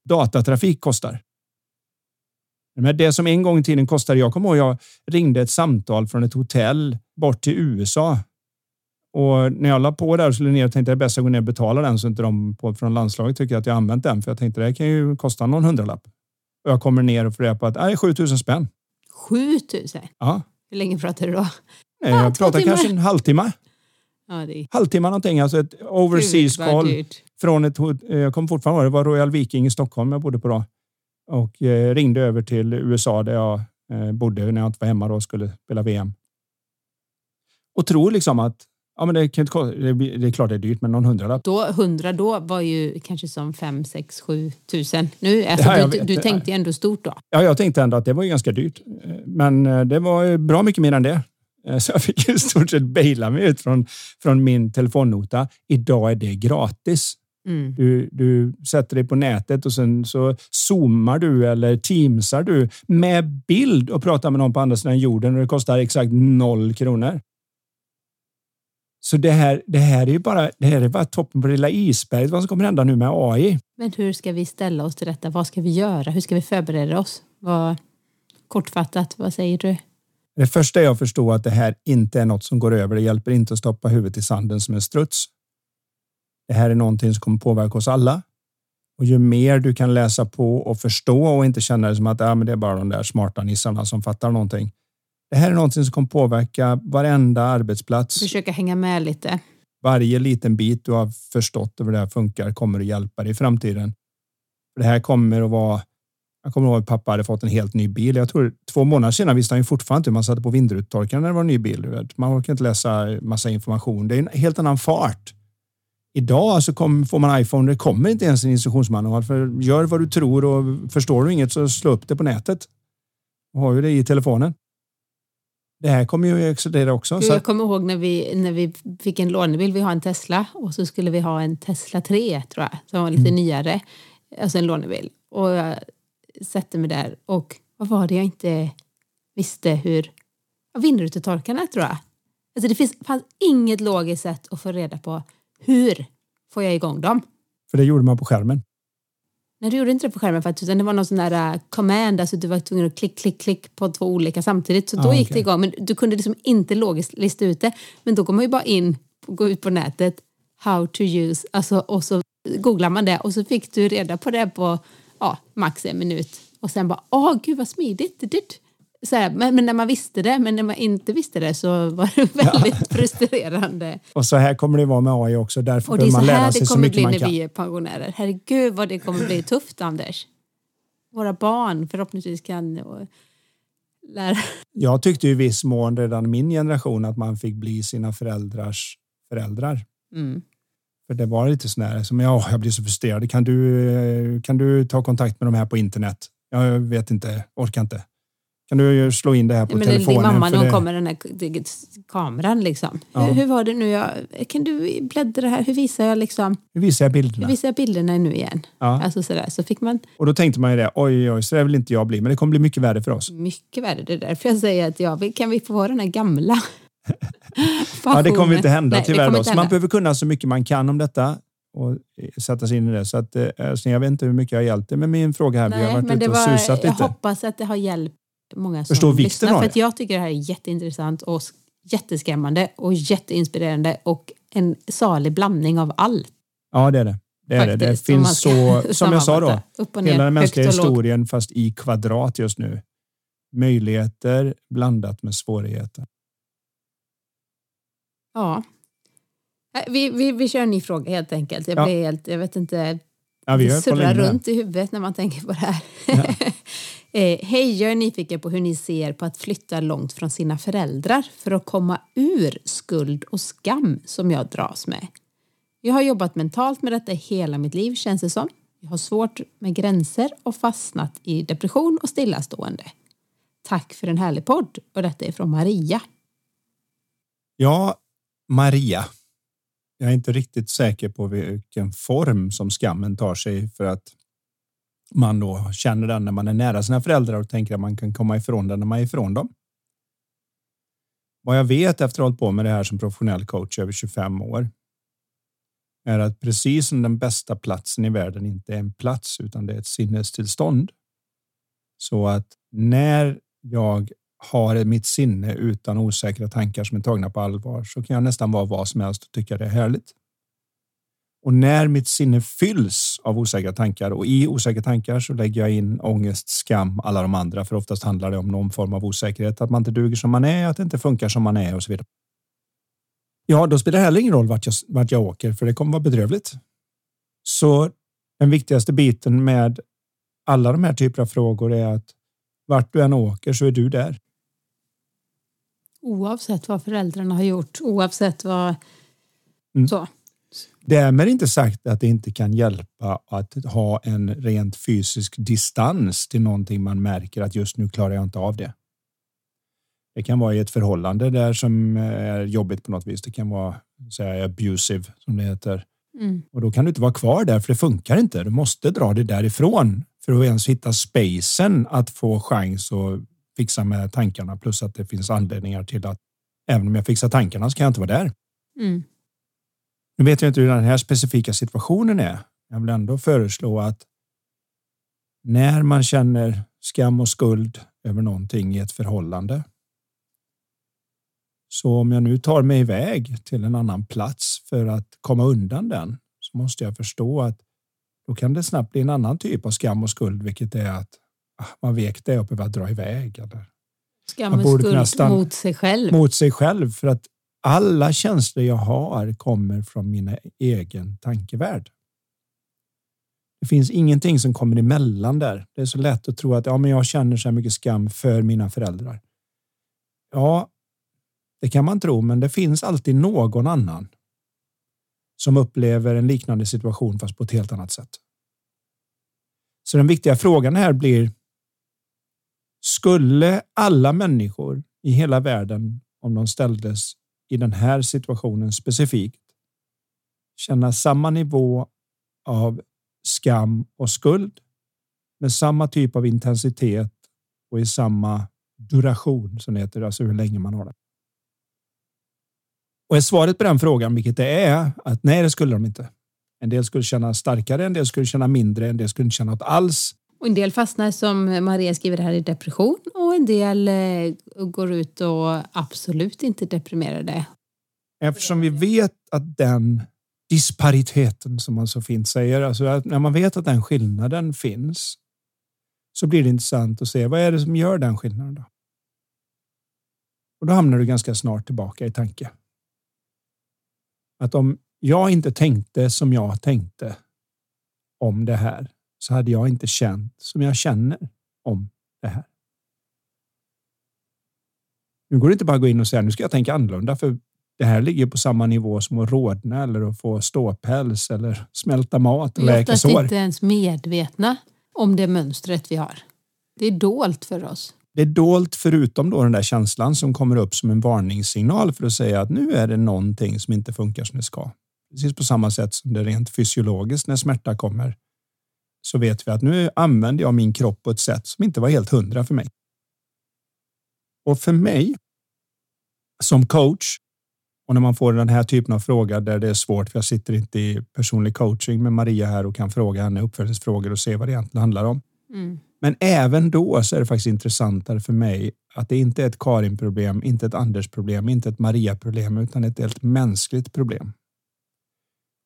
Datatrafik kostar. Men det som en gång i tiden kostade, jag kommer ihåg, jag ringde ett samtal från ett hotell bort till USA. Och när jag la på där och skulle ner och tänkte att det är bäst att gå ner och betala den så inte de på, från landslaget tycker att jag använt den. För jag tänkte det kan ju kosta någon hundralapp. Och jag kommer ner och får reda på att det är 7000 spänn. 7000? Ja. Hur länge pratar du då? Nej, jag pratar kanske en halvtimme. Ja, det... Halvtimme någonting, alltså ett overseas call. Från ett, jag kommer fortfarande ihåg, det var Royal Viking i Stockholm jag bodde på då. Och eh, ringde över till USA där jag eh, bodde när jag inte var hemma och skulle spela VM. Och tror liksom att Ja, men det, kan inte, det är klart det är dyrt, men någon hundralapp. Då, hundra då var ju kanske som fem, sex, sju tusen. Nu, alltså, ja, du, du tänkte ändå stort då? Ja, jag tänkte ändå att det var ganska dyrt. Men eh, det var bra mycket mer än det. Så jag fick i stort sett baila mig ut från, från min telefonnota. Idag är det gratis. Mm. Du, du sätter dig på nätet och sen så zoomar du eller teamsar du med bild och pratar med någon på andra sidan jorden och det kostar exakt noll kronor. Så det här, det här är ju bara, det här är bara toppen på det lilla isberget vad som kommer hända nu med AI. Men hur ska vi ställa oss till detta? Vad ska vi göra? Hur ska vi förbereda oss? Vad, kortfattat, vad säger du? Det första är att förstå att det här inte är något som går över. Det hjälper inte att stoppa huvudet i sanden som en struts. Det här är någonting som kommer påverka oss alla. Och ju mer du kan läsa på och förstå och inte känna det som att ja, men det är bara de där smarta nissarna som fattar någonting. Det här är någonting som kommer påverka varenda arbetsplats. Försöka hänga med lite. Varje liten bit du har förstått hur det här funkar kommer att hjälpa dig i framtiden. Det här kommer att vara jag kommer ihåg att pappa hade fått en helt ny bil. Jag tror två månader senare visste han ju fortfarande inte hur man satte på vindrutetorkaren när det var en ny bil. Man orkar inte läsa massa information. Det är en helt annan fart. Idag så kom, får man iPhone, det kommer inte ens en instruktionsmanual. För gör vad du tror och förstår du inget så slå upp det på nätet. Och har ju det i telefonen. Det här kommer ju explodera också. Jag kommer ihåg när vi, när vi fick en lånebil, vi har en Tesla och så skulle vi ha en Tesla 3 tror jag, som var lite mm. nyare, alltså en lånebil. Och jag sätter mig där och vad var det jag inte visste hur, vindrutetorkarna tror jag. Alltså det finns, fanns inget logiskt sätt att få reda på hur får jag igång dem. För det gjorde man på skärmen. Nej, du gjorde inte det på skärmen faktiskt, utan det var någon sån där uh, command, alltså du var tvungen att klick, klick, klick på två olika samtidigt. Så ah, då gick okay. det igång, men du kunde liksom inte logiskt lista ut det. Men då går man ju bara in, gå ut på nätet, how to use, alltså, och så googlar man det och så fick du reda på det på ja, max en minut. Och sen bara, åh gud vad smidigt. Så här, men, men, när man visste det, men när man inte visste det så var det väldigt ja. frustrerande. Och så här kommer det vara med AI också, därför behöver man lära sig så mycket man kan. Och det är så här det kommer bli när vi är pensionärer. Herregud vad det kommer bli tufft Anders. Våra barn förhoppningsvis kan lära. Jag tyckte i viss mån redan min generation att man fick bli sina föräldrars föräldrar. Mm. För det var lite sådär som ja, jag blir så frustrerad. Kan du, kan du ta kontakt med de här på internet? Jag vet inte, orkar inte. Kan du slå in det här på men telefonen? Din mamma, när hon kommer den här kameran liksom. Ja. Hur, hur, var det nu? Jag, kan du bläddra här? Hur visar jag liksom? Hur visar jag bilderna? Hur visar jag bilderna nu igen? Ja. Alltså sådär. Så fick man... Och då tänkte man ju det, oj, oj, så det vill inte jag bli. Men det kommer bli mycket värre för oss. Mycket värre. Det är därför jag säger att ja, kan vi få vara den här gamla? ja, det kommer inte hända Nej, tyvärr. Inte hända. Man behöver kunna så mycket man kan om detta och sätta sig in i det. Så att, alltså, jag vet inte hur mycket jag har hjälpt dig med min fråga här. Nej, vi har varit ute och var, susat lite. Jag hoppas att det har hjälpt många som Förstår lyssnar. För att jag tycker det här är jätteintressant och jätteskrämmande och jätteinspirerande och en salig blandning av allt. Ja, det är det. Det, är Faktiskt, det. det finns så, som jag sa då, hela den mänskliga historien fast i kvadrat just nu. Möjligheter blandat med svårigheter. Ja. Vi, vi, vi kör en ny fråga helt enkelt. Jag, blir helt, jag vet inte, ja, det surrar runt i huvudet när man tänker på det här. Ja. Eh, Hej, jag är nyfiken på hur ni ser på att flytta långt från sina föräldrar för att komma ur skuld och skam som jag dras med. Jag har jobbat mentalt med detta hela mitt liv känns det som. Jag har svårt med gränser och fastnat i depression och stillastående. tack för en härlig podd. Och detta är från Maria. Ja, Maria. Jag är inte riktigt säker på vilken form som skammen tar sig för att man då känner den när man är nära sina föräldrar och tänker att man kan komma ifrån den när man är ifrån dem. Vad jag vet efter att ha hållit på med det här som professionell coach över 25 år är att precis som den bästa platsen i världen inte är en plats utan det är ett sinnestillstånd. Så att när jag har mitt sinne utan osäkra tankar som är tagna på allvar så kan jag nästan vara vad som helst och tycka det är härligt. Och när mitt sinne fylls av osäkra tankar och i osäkra tankar så lägger jag in ångest, skam, alla de andra. För oftast handlar det om någon form av osäkerhet, att man inte duger som man är, att det inte funkar som man är och så vidare. Ja, då spelar det heller ingen roll vart jag, vart jag åker, för det kommer vara bedrövligt. Så den viktigaste biten med alla de här typerna av frågor är att vart du än åker så är du där. Oavsett vad föräldrarna har gjort, oavsett vad... Mm. Så. Därmed inte sagt att det inte kan hjälpa att ha en rent fysisk distans till någonting man märker att just nu klarar jag inte av det. Det kan vara i ett förhållande där som är jobbigt på något vis. Det kan vara säga, abusive som det heter. Mm. Och då kan du inte vara kvar där för det funkar inte. Du måste dra dig därifrån för att ens hitta spacen att få chans att fixa med tankarna. Plus att det finns anledningar till att även om jag fixar tankarna så kan jag inte vara där. Mm. Nu vet jag inte hur den här specifika situationen är. Jag vill ändå föreslå att när man känner skam och skuld över någonting i ett förhållande. Så om jag nu tar mig iväg till en annan plats för att komma undan den så måste jag förstå att då kan det snabbt bli en annan typ av skam och skuld, vilket är att man vek det upp över att dra iväg. Eller skam och skuld mot sig själv. Mot sig själv för att alla känslor jag har kommer från min egen tankevärld. Det finns ingenting som kommer emellan där. Det är så lätt att tro att ja, men jag känner så mycket skam för mina föräldrar. Ja, det kan man tro, men det finns alltid någon annan som upplever en liknande situation fast på ett helt annat sätt. Så den viktiga frågan här blir skulle alla människor i hela världen om de ställdes i den här situationen specifikt känna samma nivå av skam och skuld med samma typ av intensitet och i samma duration som det heter, alltså hur länge man har det. Och är svaret på den frågan, vilket det är, att nej, det skulle de inte. En del skulle känna starkare, en del skulle känna mindre, en del skulle inte känna något alls. Och en del fastnar som Maria skriver här i depression och en del eh, går ut och absolut inte deprimerade. Eftersom vi vet att den dispariteten som man så fint säger, alltså att när man vet att den skillnaden finns så blir det intressant att se vad är det som gör den skillnaden då? Och då hamnar du ganska snart tillbaka i tanke. Att om jag inte tänkte som jag tänkte om det här så hade jag inte känt som jag känner om det här. Nu går det inte bara att gå in och säga nu ska jag tänka annorlunda för det här ligger på samma nivå som att rodna eller att få ståpäls eller smälta mat. Vi är inte ens medvetna om det mönstret vi har. Det är dolt för oss. Det är dolt förutom då den där känslan som kommer upp som en varningssignal för att säga att nu är det någonting som inte funkar som det ska. Precis på samma sätt som det rent fysiologiskt när smärta kommer så vet vi att nu använder jag min kropp på ett sätt som inte var helt hundra för mig. Och för mig som coach och när man får den här typen av fråga där det är svårt, för jag sitter inte i personlig coaching med Maria här och kan fråga henne uppföljningsfrågor och se vad det egentligen handlar om. Mm. Men även då så är det faktiskt intressantare för mig att det inte är ett Karin-problem, inte ett Anders-problem, inte ett Maria-problem, utan ett helt mänskligt problem.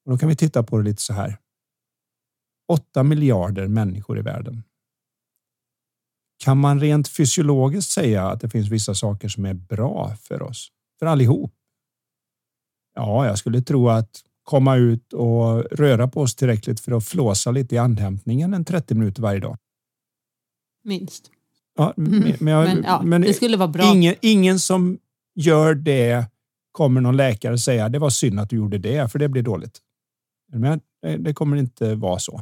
Och då kan vi titta på det lite så här. 8 miljarder människor i världen. Kan man rent fysiologiskt säga att det finns vissa saker som är bra för oss? För allihop? Ja, jag skulle tro att komma ut och röra på oss tillräckligt för att flåsa lite i andhämtningen en 30 minuter varje dag. Minst. Ja, men, mm. men, jag, men, ja, men det skulle vara bra. Ingen, ingen som gör det kommer någon läkare säga det var synd att du gjorde det, för det blir dåligt. Men det kommer inte vara så.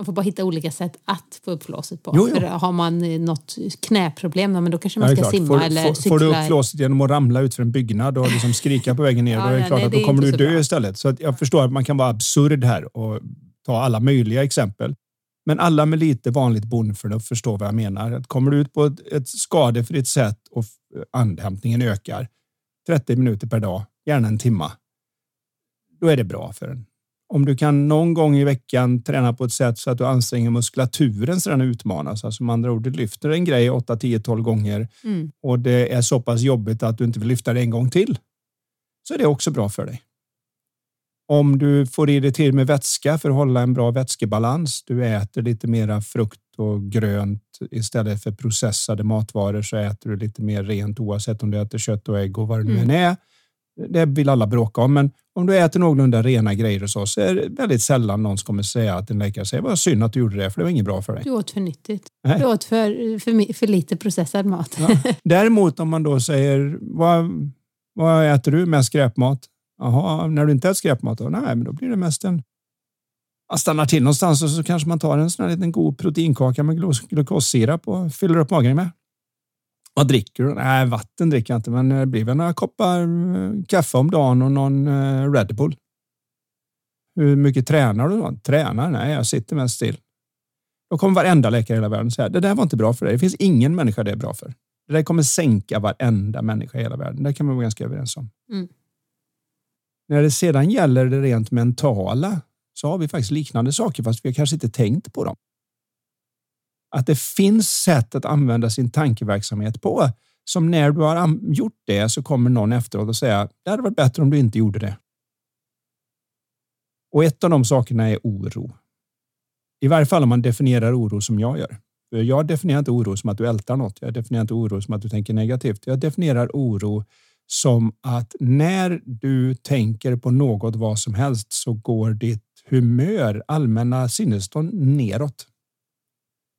Man får bara hitta olika sätt att få upp flåset på. Jo, jo. För har man eh, något knäproblem, men då kanske man Ja, ska klart. simma får, eller får, cykla. får du upp flåset genom att ramla ut för en byggnad och liksom skrika på vägen ner, Ja, då är det nej, klart att då kommer du dö bra. istället. Så jag förstår att man kan vara absurd här och ta alla möjliga exempel. Men alla med lite vanligt bondförnuft förstår vad jag menar. Att kommer du ut på ett, ett skadefritt sätt och andhämtningen ökar 30 minuter per dag, gärna en timma, då är det bra för en. Om du kan någon gång i veckan träna på ett sätt så att du anstränger muskulaturen så den utmanas. Alltså med andra ord, du lyfter en grej 8, 10, 12 gånger Mm. och det är så pass jobbigt att du inte vill lyfta det en gång till. Så är det också bra för dig. Om du får i dig till med vätska för att hålla en bra vätskebalans. Du äter lite mera frukt och grönt istället för processade matvaror så äter du lite mer rent oavsett om du äter kött och ägg och vad det nu Mm. än är. Det vill alla bråka om, men om du äter någorlunda rena grejer och så, så är det väldigt sällan någon som kommer säga att en läkare säger vad synd att du gjorde det, för det var inget bra för dig. Du åt för nyttigt. Nej. Du åt för, för, för lite processad mat. Ja. Däremot om man då säger vad, vad äter du med skräpmat? Jaha, när du inte äter skräpmat då? Nej, men då blir det mest en... Man stannar till någonstans och så kanske man tar en sån här liten god proteinkaka med glu- glukossirap och fyller upp magen med. Vad dricker du? Nej, vatten dricker jag inte, men det blir väl några koppar eh, kaffe om dagen och någon eh, Red Bull. Hur mycket tränar du då? Tränar? Nej, jag sitter mest still. Då kommer varenda läkare i hela världen säga det där var inte bra för dig. Det finns ingen människa det är bra för. Det där kommer sänka varenda människa i hela världen. Det kan man vara ganska överens om. Mm. När det sedan gäller det rent mentala så har vi faktiskt liknande saker fast vi har kanske inte tänkt på dem. Att det finns sätt att använda sin tankeverksamhet på som när du har gjort det så kommer någon efteråt och säga det hade varit bättre om du inte gjorde det. Och ett av de sakerna är oro. I varje fall om man definierar oro som jag gör. Jag definierar inte oro som att du ältar något. Jag definierar inte oro som att du tänker negativt. Jag definierar oro som att när du tänker på något vad som helst så går ditt humör, allmänna sinnesstånd neråt.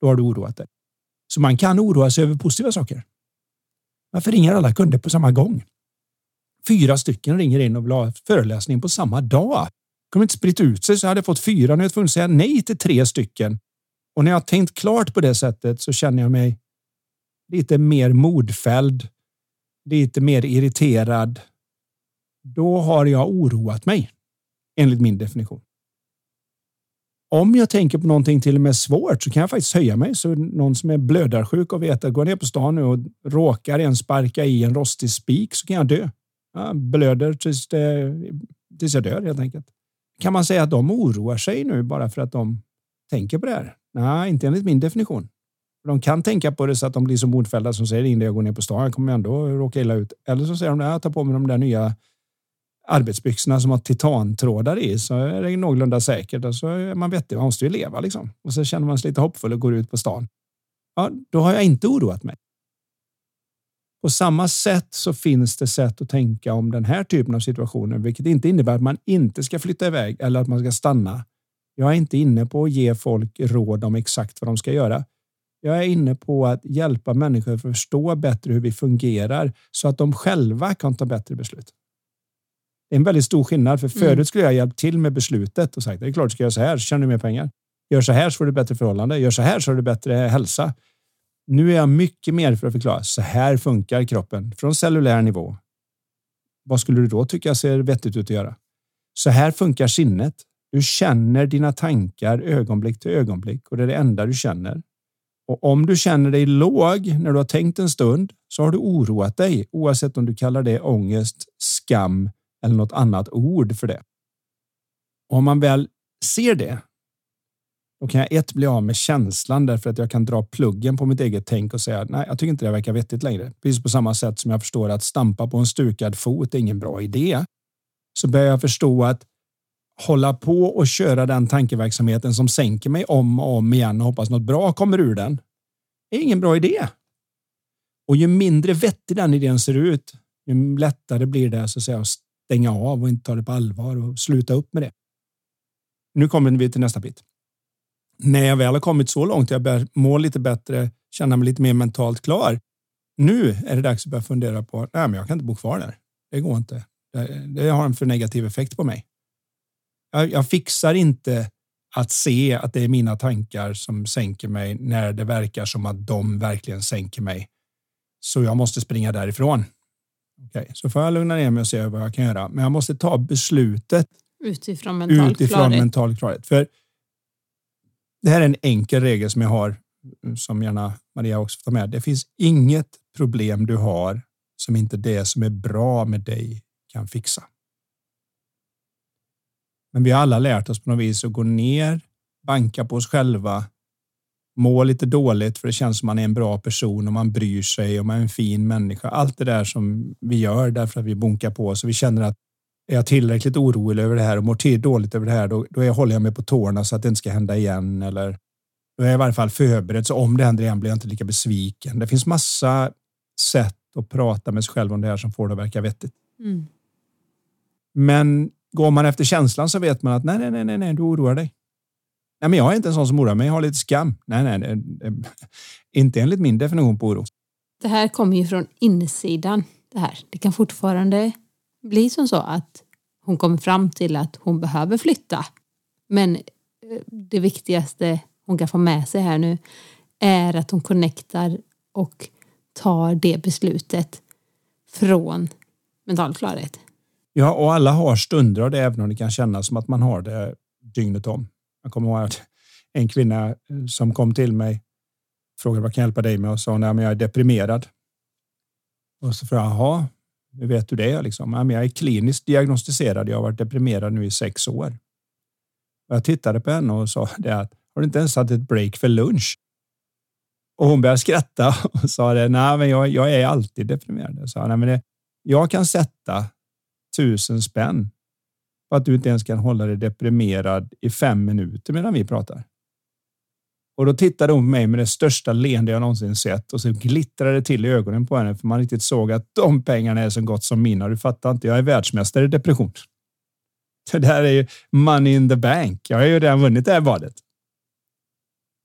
Då har du oroat dig. Så man kan oroa sig över positiva saker. Varför ringer alla kunder på samma gång? Fyra stycken ringer in och vill ha föreläsning på samma dag. Kommer inte spritt ut sig så hade jag fått fyra. Nu är jag tvungen att säga nej till tre stycken. Och när jag har tänkt klart på det sättet så känner jag mig lite mer modfälld, lite mer irriterad. Då har jag oroat mig, enligt min definition. Om jag tänker på någonting till och med svårt så kan jag faktiskt höja mig. Så någon som är blödarsjuk och vet att går ner på stan nu och råkar en sparka i en rostig spik så kan jag dö. Jag blöder tills, det, tills jag dör helt enkelt. Kan man säga att de oroar sig nu bara för att de tänker på det här? Nej, inte enligt min definition. De kan tänka på det så att de blir så modfällda som säger innan jag går ner på stan, jag kommer ändå råka illa ut. Eller så säger de, jag tar på mig de där nya arbetsbyxorna som har titantrådar i så är det någorlunda säkert och så är man vettig. Man måste ju leva liksom. Och så känner man sig lite hoppfull och går ut på stan. Ja, då har jag inte oroat mig. På samma sätt så finns det sätt att tänka om den här typen av situationer, vilket inte innebär att man inte ska flytta iväg eller att man ska stanna. Jag är inte inne på att ge folk råd om exakt vad de ska göra. Jag är inne på att hjälpa människor att förstå bättre hur vi fungerar så att de själva kan ta bättre beslut. Det är en väldigt stor skillnad, för förut Mm. skulle jag hjälpt till med beslutet och sagt det är klart du ska göra så här så tjänar du mer pengar. Gör så här så får du bättre förhållande. Gör så här så har du bättre hälsa. Nu är jag mycket mer för att förklara. Så här funkar kroppen från cellulär nivå. Vad skulle du då tycka ser vettigt ut att göra? Så här funkar sinnet. Du känner dina tankar ögonblick till ögonblick och det är det enda du känner. Och om du känner dig låg när du har tänkt en stund så har du oroat dig oavsett om du kallar det ångest, skam eller något annat ord för det. Och om man väl ser det då kan jag ett bli av med känslan därför att jag kan dra pluggen på mitt eget tänk och säga nej, jag tycker inte det verkar vettigt längre. Precis på samma sätt som jag förstår att stampa på en stukad fot är ingen bra idé. Så börjar jag förstå att hålla på och köra den tankeverksamheten som sänker mig om och om igen och hoppas något bra kommer ur den är ingen bra idé. Och ju mindre vettig den idén ser ut, ju lättare blir det så att, säga, att stänga av och inte ta det på allvar och sluta upp med det. Nu kommer vi till nästa bit. När jag väl har kommit så långt att jag börjar må lite bättre, känna mig lite mer mentalt klar. Nu är det dags att börja fundera på, nej men jag kan inte bo kvar där. Det går inte. Det, det har en för negativ effekt på mig. Jag, jag fixar inte att se att det är mina tankar som sänker mig när det verkar som att de verkligen sänker mig. Så jag måste springa därifrån. Okej, okay, så får jag lugna ner mig och se vad jag kan göra. Men jag måste ta beslutet utifrån mental utifrån klarhet. mental klarhet. För det här är en enkel regel som jag har, som gärna Maria också får ta med. Det finns inget problem du har som inte det som är bra med dig kan fixa. Men vi har alla lärt oss på något vis att gå ner, banka på oss själva, må lite dåligt för det känns som man är en bra person och man bryr sig och man är en fin människa. Allt det där som vi gör därför att vi bunkar på och vi känner att är jag tillräckligt orolig över det här och mår till dåligt över det här, då, då håller jag mig på tårna så att det inte ska hända igen. Eller då är jag i varje fall förberedd, så om det händer igen blir jag inte lika besviken. Det finns massa sätt att prata med sig själv om det här som får det att verka vettigt. Mm. Men går man efter känslan så vet man att nej, nej, nej, nej, du oroar dig. Nej, men jag är inte en sån som oroar mig. Jag har lite skam. Nej, nej, nej, inte enligt min definition på oro. Det här kommer ju från insidan. Det här. Det kan fortfarande bli som så att hon kommer fram till att hon behöver flytta. Men eh, det viktigaste hon kan få med sig här nu är att hon connectar och tar det beslutet från mental klarhet. Ja, och alla har stunder av det, även om det kan kännas som att man har det dygnet om. Jag kommer ihåg att en kvinna eh, som kom till mig frågade vad kan jag hjälpa dig med och sa att jag är deprimerad. Och så frågade jag, jaha, hur vet du det? Liksom? nej, men jag är kliniskt diagnostiserad. Jag har varit deprimerad nu i sex år. Och jag tittade på henne och sa det att har du inte ens haft ett break för lunch? Och hon började skratta och sa det. Nej, men jag, jag är alltid deprimerad. Jag sa, nej, men det, jag kan sätta tusen spänn på att du inte ens kan hålla dig deprimerad i fem minuter medan vi pratar. Och då tittade hon på mig med det största leende jag någonsin sett och så glittrade det till i ögonen på henne för man riktigt såg att de pengarna är så gott som mina. Du fattar inte, jag är världsmästare i depression. Det där är ju money in the bank. Jag har ju redan vunnit det här badet.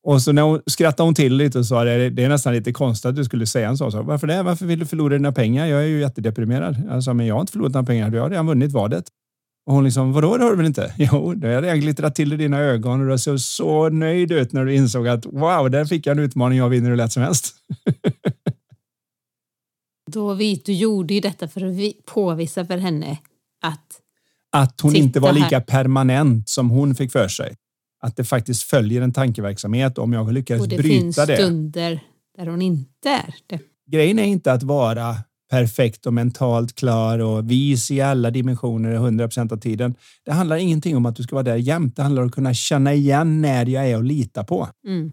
Och så när hon skrattade hon till lite och sa det, det är nästan lite konstigt att du skulle säga en sån sak. Varför det? Varför vill du förlora dina pengar? Jag är ju jättedeprimerad. Jag sa, men jag har inte förlorat några pengar. Du har redan vunnit vadet. Och hon liksom, vadå, det har du väl inte? Jo, det har redan glittrat till i dina ögon och du såg så nöjd ut när du insåg att wow, där fick jag en utmaning jag vinner hur lätt som helst. Då vi, du gjorde ju detta för att påvisa för henne att att hon inte var lika permanent som hon fick för sig. Att det faktiskt följer en tankeverksamhet om jag lyckades bryta det. Och det finns stunder där hon inte är det. Grejen är inte att vara perfekt och mentalt klar och vis i alla dimensioner 100 procent av tiden. Det handlar ingenting om att du ska vara där jämt. Det handlar om att kunna känna igen när jag är och lita på. Mm.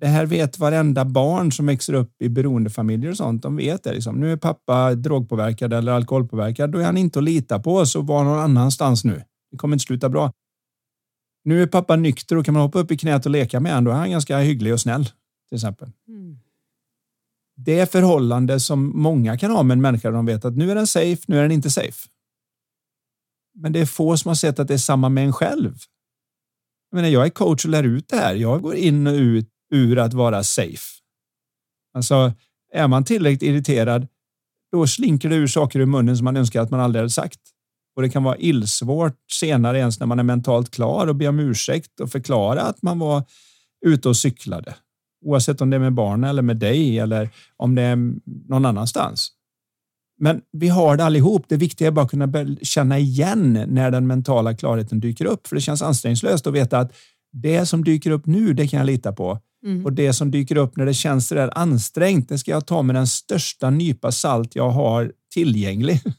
Det här vet varenda barn som växer upp i beroendefamiljer och sånt. De vet det. Liksom. Nu är pappa drogpåverkad eller alkoholpåverkad. Då är han inte att lita på, så var någon annanstans nu. Det kommer inte sluta bra. Nu är pappa nykter och kan man hoppa upp i knät och leka med honom, då är han ganska hygglig och snäll. Till exempel. Mm det förhållande som många kan ha med en människa. De vet att nu är den safe, nu är den inte safe. Men det är få som har sett att det är samma med en själv. Jag, menar, jag är coach och lär ut det här. Jag går in och ut ur att vara safe. Alltså, är man tillräckligt irriterad, då slinker det ur saker ur munnen som man önskar att man aldrig hade sagt. Och det kan vara illsvårt senare ens när man är mentalt klar och be om ursäkt och förklara att man var ute och cyklade oavsett om det är med barn eller med dig eller om det är någon annanstans. Men vi har det allihop. Det viktiga är bara att kunna känna igen när den mentala klarheten dyker upp, för det känns ansträngningslöst att veta att det som dyker upp nu, det kan jag lita på. Mm. Och det som dyker upp när det känns där ansträngt, det ska jag ta med den största nypa salt jag har tillgänglig.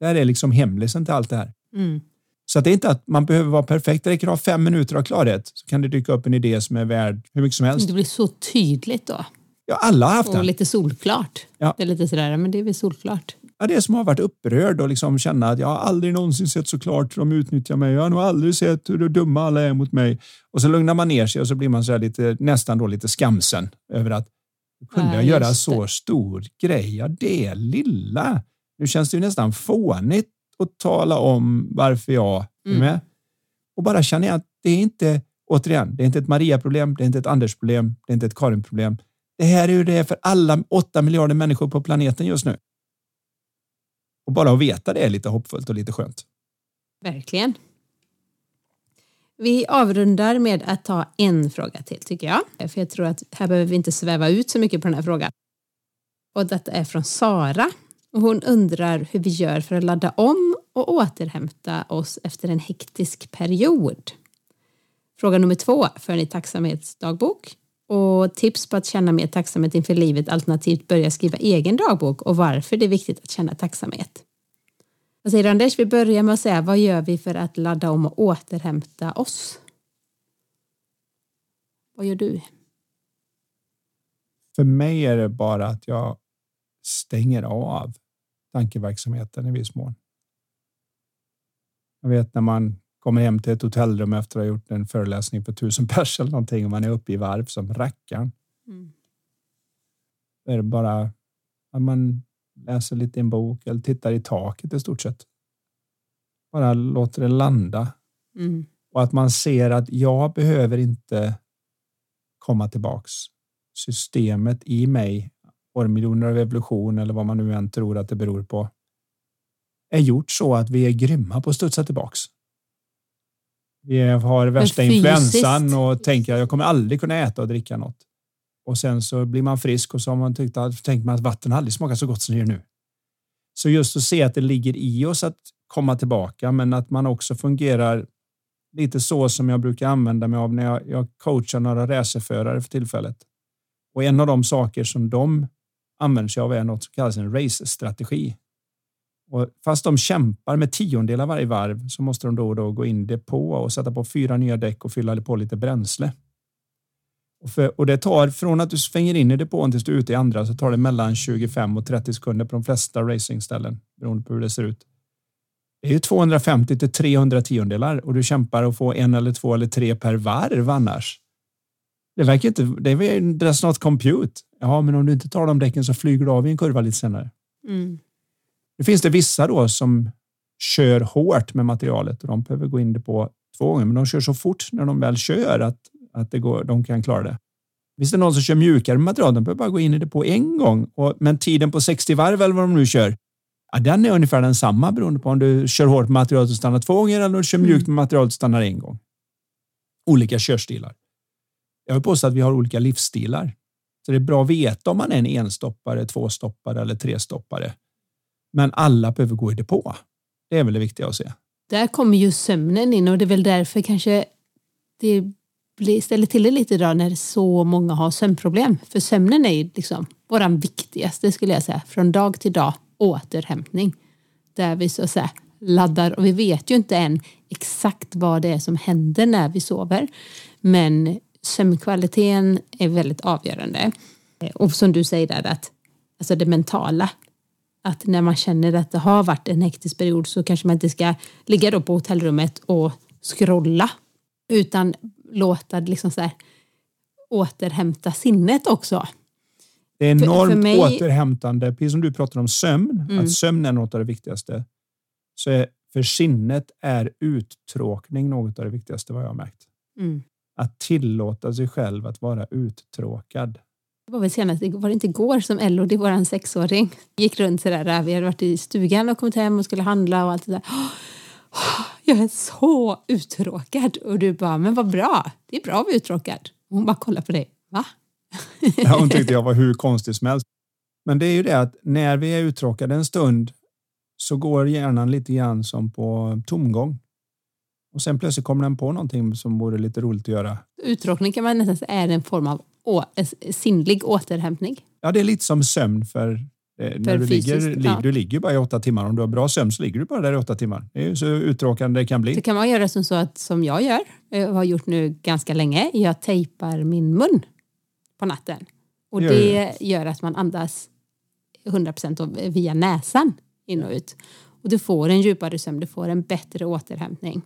Det här är liksom hemlisen till allt det här. Mm. Så det är inte att man behöver vara perfekt. Det räcker att ha fem minuter av klarhet så kan det dyka upp en idé som är värd hur mycket som helst. Det blir så tydligt då. Ja, alla har haft Och lite solklart. Ja. Det är lite sådär, men det är väl solklart. Ja, det är som att ha varit upprörd och liksom känna att jag har aldrig någonsin sett så klart hur de utnyttjar mig. Jag har nog aldrig sett hur dumma alla är mot mig. Och så lugnar man ner sig och så blir man så lite, nästan då lite skamsen över att kunde ja, jag göra så stor grej av det lilla? Nu känns det ju nästan fånigt och tala om varför jag är med. Och bara känna att det är inte, återigen, det är inte ett Maria-problem, det är inte ett Anders-problem, det är inte ett Karin-problem. Det här är ju det för alla åtta miljarder människor på planeten just nu. Och bara att veta det är lite hoppfullt och lite skönt. Verkligen. Vi avrundar med att ta en fråga till tycker jag. För jag tror att här behöver vi inte sväva ut så mycket på den här frågan. Och detta är från Sara. Och hon undrar hur vi gör för att ladda om och återhämta oss efter en hektisk period. Fråga nummer två, för ni tacksamhetsdagbok? Och tips på att känna mer tacksamhet inför livet alternativt börja skriva egen dagbok och varför det är viktigt att känna tacksamhet. Vad säger du Anders? Vi börjar med att säga vad gör vi för att ladda om och återhämta oss? Vad gör du? För mig är det bara att jag stänger av tankeverksamheten i viss mån. Jag vet när man kommer hem till ett hotellrum efter att ha gjort en föreläsning för tusen pers eller någonting och man är uppe i varv som rackaren. Mm. är det bara att man läser lite i en bok eller tittar i taket i stort sett. Bara låter det landa. Mm. Och att man ser att jag behöver inte komma tillbaks. Systemet i mig, miljoner av evolution eller vad man nu än tror att det beror på, är gjort så att vi är grymma på att studsa tillbaks. Vi har värsta influensan och tänker att jag kommer aldrig kunna äta och dricka något. Och sen så blir man frisk och så har man tyckt att, tänkt man att vatten aldrig smakar så gott som det gör nu. Så just att se att det ligger i oss att komma tillbaka, men att man också fungerar lite så som jag brukar använda mig av när jag, jag coachar några racerförare för tillfället. Och en av de saker som de använder sig av är något som kallas en race-strategi. Och fast de kämpar med tiondelar varje varv så måste de då och då gå in depå och sätta på fyra nya däck och fylla på lite bränsle. Och, för, och det tar från att du svänger in i depån tills du är ute i andra så tar det mellan 25 och 30 sekunder på de flesta racingställen beroende på hur det ser ut. Det är ju 250 till 300 tiondelar och du kämpar att få en eller två eller tre per varv annars. Det verkar inte. Det är that's not compute. Ja, men om du inte tar de däcken så flyger du av i en kurva lite senare. Mm. Nu finns det vissa då som kör hårt med materialet och de behöver gå in det på två gånger, men de kör så fort när de väl kör att, att det går, de kan klara det. Finns det någon som kör mjukare material, de behöver bara gå in i det på en gång. Och, men tiden på 60 varv eller vad de nu kör, ja, den är ungefär densamma beroende på om du kör hårt med materialet och stannar två gånger eller om du kör mjukt med materialet och stannar en gång. Olika körstilar. Jag vill påstå att vi har olika livsstilar. Så det är bra att veta om man är en enstoppare, tvåstoppare eller trestoppare. Men alla behöver gå i depå. Det är väl det viktiga att se. Där kommer ju sömnen in och det är väl därför kanske det blir, ställer till det lite idag när så många har sömnproblem. För sömnen är ju liksom våran viktigaste skulle jag säga. Från dag till dag återhämtning. Där vi så att säga laddar och vi vet ju inte än exakt vad det är som händer när vi sover. Men sömnkvaliteten är väldigt avgörande. Och som du säger där att alltså det mentala att när man känner att det har varit en hektisk period så kanske man inte ska ligga då på hotellrummet och scrolla utan låta liksom så här, återhämta sinnet också. Det är enormt för, för mig... återhämtande, precis som du pratar om sömn, mm. att sömn är något av det viktigaste. Så är, för sinnet är uttråkning något av det viktigaste vad jag har märkt. Mm. Att tillåta sig själv att vara uttråkad. Det var väl senast, var det inte igår som Elodie, vår sexåring, gick runt sådär. Vi hade varit i stugan och kommit hem och skulle handla och allt det där. Jag är så uttråkad. Och du bara, men vad bra. Det är bra att vara uttråkad. Och hon bara kollar på dig. Va? Ja, hon tyckte jag var hur konstig som helst. Men det är ju det att när vi är uttråkade en stund så går hjärnan lite grann som på tomgång. Och sen plötsligt kommer den på någonting som vore lite roligt att göra. Uttråkning kan man nästan säga är en form av å, sinnlig återhämtning. Ja, det är lite som sömn för, eh, när du ligger, ja. du ligger bara i åtta timmar. Om du har bra sömn så ligger du bara där i åtta timmar. Det är så uttråkande det kan bli. Det kan man göra som så att som jag gör, jag har gjort nu ganska länge. Jag tejpar min mun på natten och det, det gör att man andas 100 procent via näsan in och ut. Och du får en djupare sömn, du får en bättre återhämtning.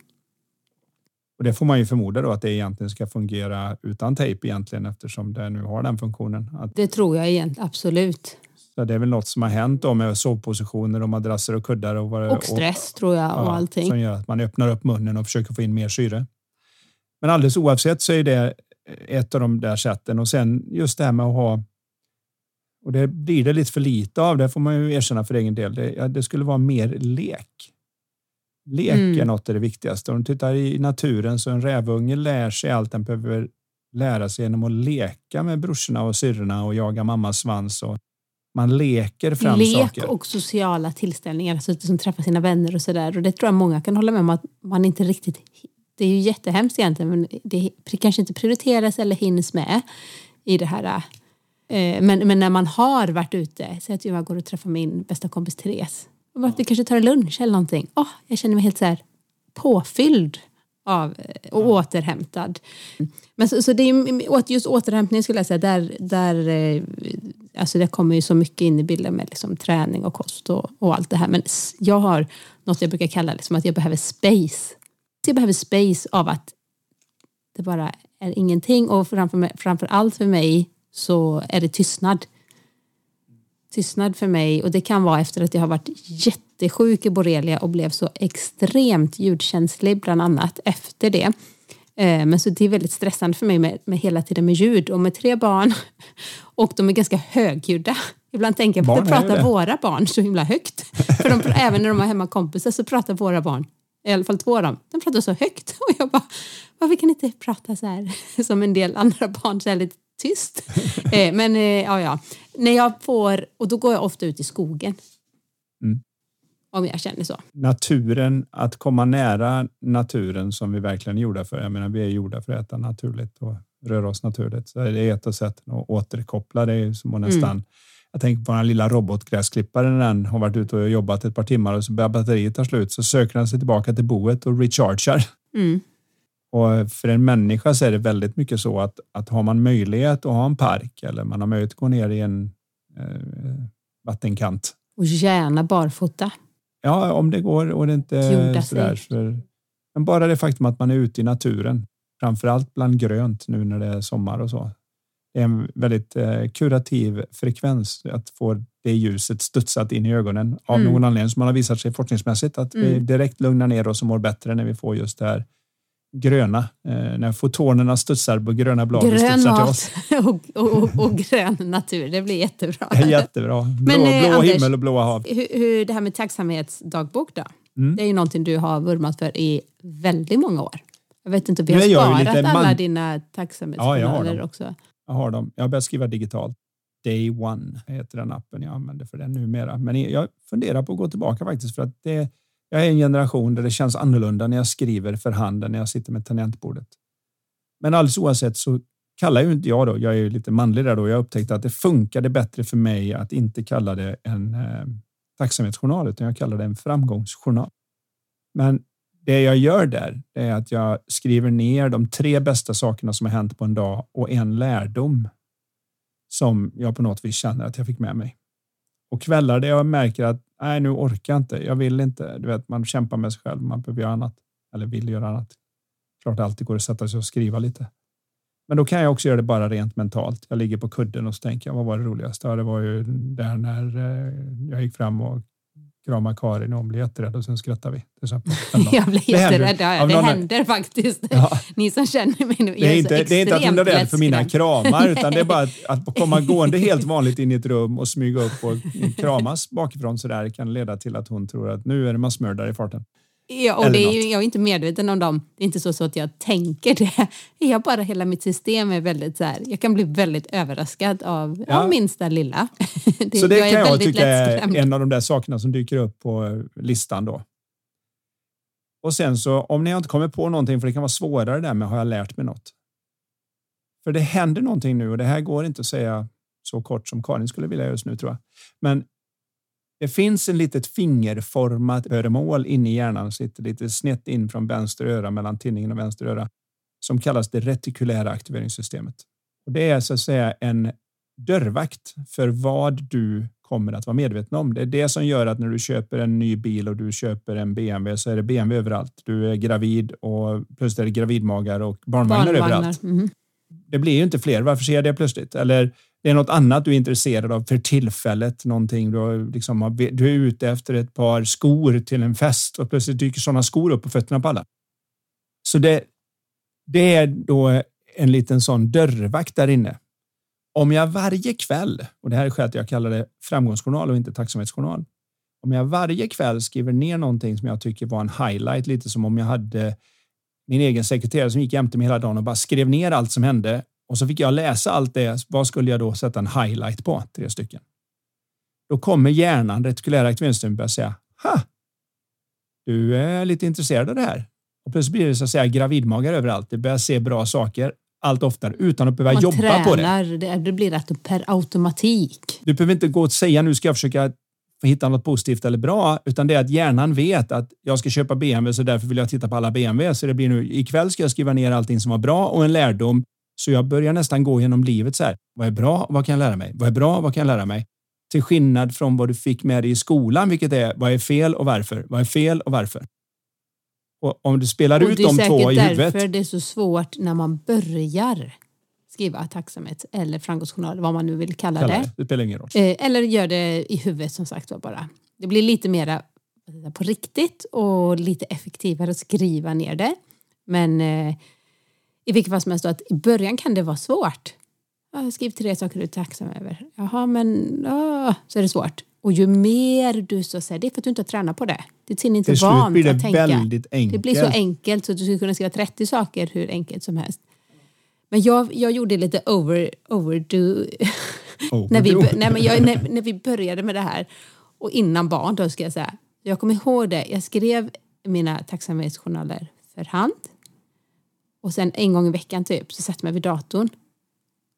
Och det får man ju förmoda då att det egentligen ska fungera utan tejp egentligen eftersom det nu har den funktionen. Att, det tror jag egentligen, absolut. Så det är väl något som har hänt då med sovpositioner och madrasser och kuddar. Och, vad, och stress och, tror jag och ja, allting. Som gör att man öppnar upp munnen och försöker få in mer syre. Men alldeles oavsett så är det ett av de där sätten och sen just det här med att ha och det blir det lite för lite av, det får man ju erkänna för egen del. Det, det skulle vara mer lek Lek mm. är något av det viktigaste. Om du tittar i naturen så en rävunge lär sig allt den behöver lära sig genom att leka med brorsorna och syrrorna och jaga mammas svans. Och man leker fram Lek saker. Lek och sociala tillställningar, alltså som träffar sina vänner och sådär. Och det tror jag många kan hålla med om att man inte riktigt... Det är ju jättehemskt egentligen, men det kanske inte prioriteras eller hinns med i det här. Eh, men, men när man har varit ute, säg att jag går och träffar min bästa kompis Therese. Vi kanske tar en lunch eller någonting. Oh, jag känner mig helt så här påfylld av, eh, och återhämtad. Men så, så det är just återhämtning skulle jag säga, där, där eh, alltså det kommer ju så mycket in i bilden med liksom träning och kost och, och allt det här. Men jag har något jag brukar kalla liksom att jag behöver space. Jag behöver space av att det bara är ingenting och framför, framför allt för mig så är det tystnad. Tystnad för mig och det kan vara efter att jag har varit jättesjuk i borrelia och blev så extremt ljudkänslig bland annat efter det. Eh, men så det är väldigt stressande för mig med, med hela tiden med ljud och med tre barn och de är ganska högljudda. Ibland tänker jag på att pratar våra barn så himla högt. För de, även när de har hemma kompisar så pratar våra barn, i alla fall två av dem, de pratar så högt. Och jag bara, varför kan inte prata så här som en del andra barn, så här lite tyst? Eh, men eh, ja, ja. När jag får, och då går jag ofta ut i skogen. Mm. Om jag känner så. Naturen, att komma nära naturen som vi verkligen är gjorda för. Jag menar, vi är gjorda för att äta naturligt och röra oss naturligt. Så det är ett av sätten att återkoppla. Det är som att nästan mm. Jag tänker på den lilla robotgräsklipparen den har varit ute och jobbat ett par timmar och så börjar batteriet ta slut så söker den sig tillbaka till boet och rechargar. Mm. Och för en människa så är det väldigt mycket så att, att har man möjlighet att ha en park eller man har möjlighet att gå ner i en eh, vattenkant. Och gärna barfota. Ja, om det går och det inte sådär. För, men bara det faktum att man är ute i naturen, framför allt bland grönt nu när det är sommar och så. Det är en väldigt eh, kurativ frekvens att få det ljuset studsat in i ögonen av mm. någon anledning som man har visat sig forskningsmässigt att mm. vi direkt lugnar ner oss och mår bättre när vi får just det här gröna. Eh, när fotonerna studsar på gröna blad. Grön mat och, och, och, grön natur, det blir jättebra. jättebra. Blå, Men, eh, blå Anders, himmel och blåa hav. Hur, hur, det här med tacksamhetsdagbok då? Mm. Det är ju någonting du har vurmat för i väldigt många år. Jag vet inte om vi har sparat alla man... dina tacksamhetsjournaler ja, också. Jag har dem. Jag har börjat skriva digitalt. Day One heter den appen jag använder för det numera. Men jag funderar på att gå tillbaka faktiskt för att det jag är en generation där det känns annorlunda när jag skriver för handen när jag sitter med tangentbordet. Men alldeles oavsett så kallar ju inte jag då, jag är ju lite manlig där då, jag upptäckte att det funkade bättre för mig att inte kalla det en eh, tacksamhetsjournal utan jag kallar det en framgångsjournal. Men det jag gör där är att jag skriver ner de tre bästa sakerna som har hänt på en dag och en lärdom som jag på något vis känner att jag fick med mig. Och kvällar där jag märker att nej, nu orkar jag inte. Jag vill inte. Du vet, man kämpar med sig själv. Man behöver göra annat eller vill göra annat. Klart det alltid går att sätta sig och skriva lite. Men då kan jag också göra det bara rent mentalt. Jag ligger på kudden och så tänker jag, vad var det roligaste? Ja, det var ju där när eh, jag gick fram och kramade Karin och hon blev jätterädd och sen skrattade vi. Jag blev jätterädd, ja, ja, det händer faktiskt. Ja. Ni som känner mig nu, det är, inte, det är inte att hon är rädd för mina kramar utan det är bara att, att komma gående helt vanligt in i ett rum och smyga upp och kramas bakifrån så där kan leda till att hon tror att nu är det massmördare i farten. Ja, och det är ju, jag är inte medveten om dem. Det är inte så, så att jag tänker det. Jag bara, hela mitt system är väldigt så här, jag kan bli väldigt överraskad av, ja. av minsta lilla. Det, så det jag kan jag tycka är en av de där sakerna som dyker upp på listan då. Och sen så om ni inte kommer på någonting, för det kan vara svårare där med har jag lärt mig något? För det händer någonting nu och det här går inte att säga så kort som Karin skulle vilja just nu tror jag. Men det finns en litet fingerformat föremål inne i hjärnan, sitter lite snett in från vänster öra mellan tinningen och vänster öra, som kallas det retikulära aktiveringssystemet. Och det är så att säga en dörrvakt för vad du kommer att vara medveten om. Det är det som gör att när du köper en ny bil och du köper en BMW så är det BMW överallt. Du är gravid och plötsligt är det gravidmagar och barnvagnar, barnvagnar. överallt. Mm. Det blir ju inte fler. Varför ser jag det plötsligt? Eller det är något annat du är intresserad av för tillfället. Någonting du, liksom, du är ute efter ett par skor till en fest och plötsligt dyker sådana skor upp på fötterna på alla. Så det, det är då en liten sån dörrvakt där inne. Om jag varje kväll, och det här är skälet jag kallar det framgångsjournal och inte tacksamhetsjournal. Om jag varje kväll skriver ner någonting som jag tycker var en highlight, lite som om jag hade min egen sekreterare som gick jämte mig hela dagen och bara skrev ner allt som hände och så fick jag läsa allt det. Vad skulle jag då sätta en highlight på? Tre stycken. Då kommer hjärnan, retikulära aktiveringssystemet, börja säga ha, du är lite intresserad av det här. Och plötsligt blir det så att säga gravidmagar överallt. Det börjar se bra saker allt oftare utan att behöva Man jobba tränar, på det. det blir att per automatik. Du behöver inte gå och säga nu ska jag försöka hitta något positivt eller bra, utan det är att hjärnan vet att jag ska köpa BMW så därför vill jag titta på alla BMW. Så det blir nu ikväll ska jag skriva ner allting som var bra och en lärdom. Så jag börjar nästan gå genom livet så här. Vad är bra? Vad kan jag lära mig? Vad är bra? Vad kan jag lära mig? Till skillnad från vad du fick med dig i skolan, vilket är vad är fel och varför? Vad är fel och varför? Och om du spelar ut det är de två i säkert huvudet. därför det är så svårt när man börjar skriva tacksamhet eller framgångsjournal, vad man nu vill kalla Kalla det. det. det spelar ingen roll. Eh, Eller gör det i huvudet som sagt var bara. Det blir lite mera på riktigt och lite effektivare att skriva ner det. Men eh, i vilket fall som helst att i början kan det vara svårt. Ja, skriv tre saker du är tacksam över. Jaha, men ah, så är det svårt. Och ju mer du så säger, det är för att du inte har tränat på det. Ditt sinne är inte vant blir det att tänka. väldigt enkelt. Det blir så enkelt så att du skulle kunna skriva 30 saker hur enkelt som helst. Men jag, jag gjorde lite over, overdo när, vi, nej, men jag, när, när vi började med det här och innan barn då ska jag säga. Jag kommer ihåg det. Jag skrev mina tacksamhetsjournaler för hand. Och sen en gång i veckan typ så satte jag mig vid datorn.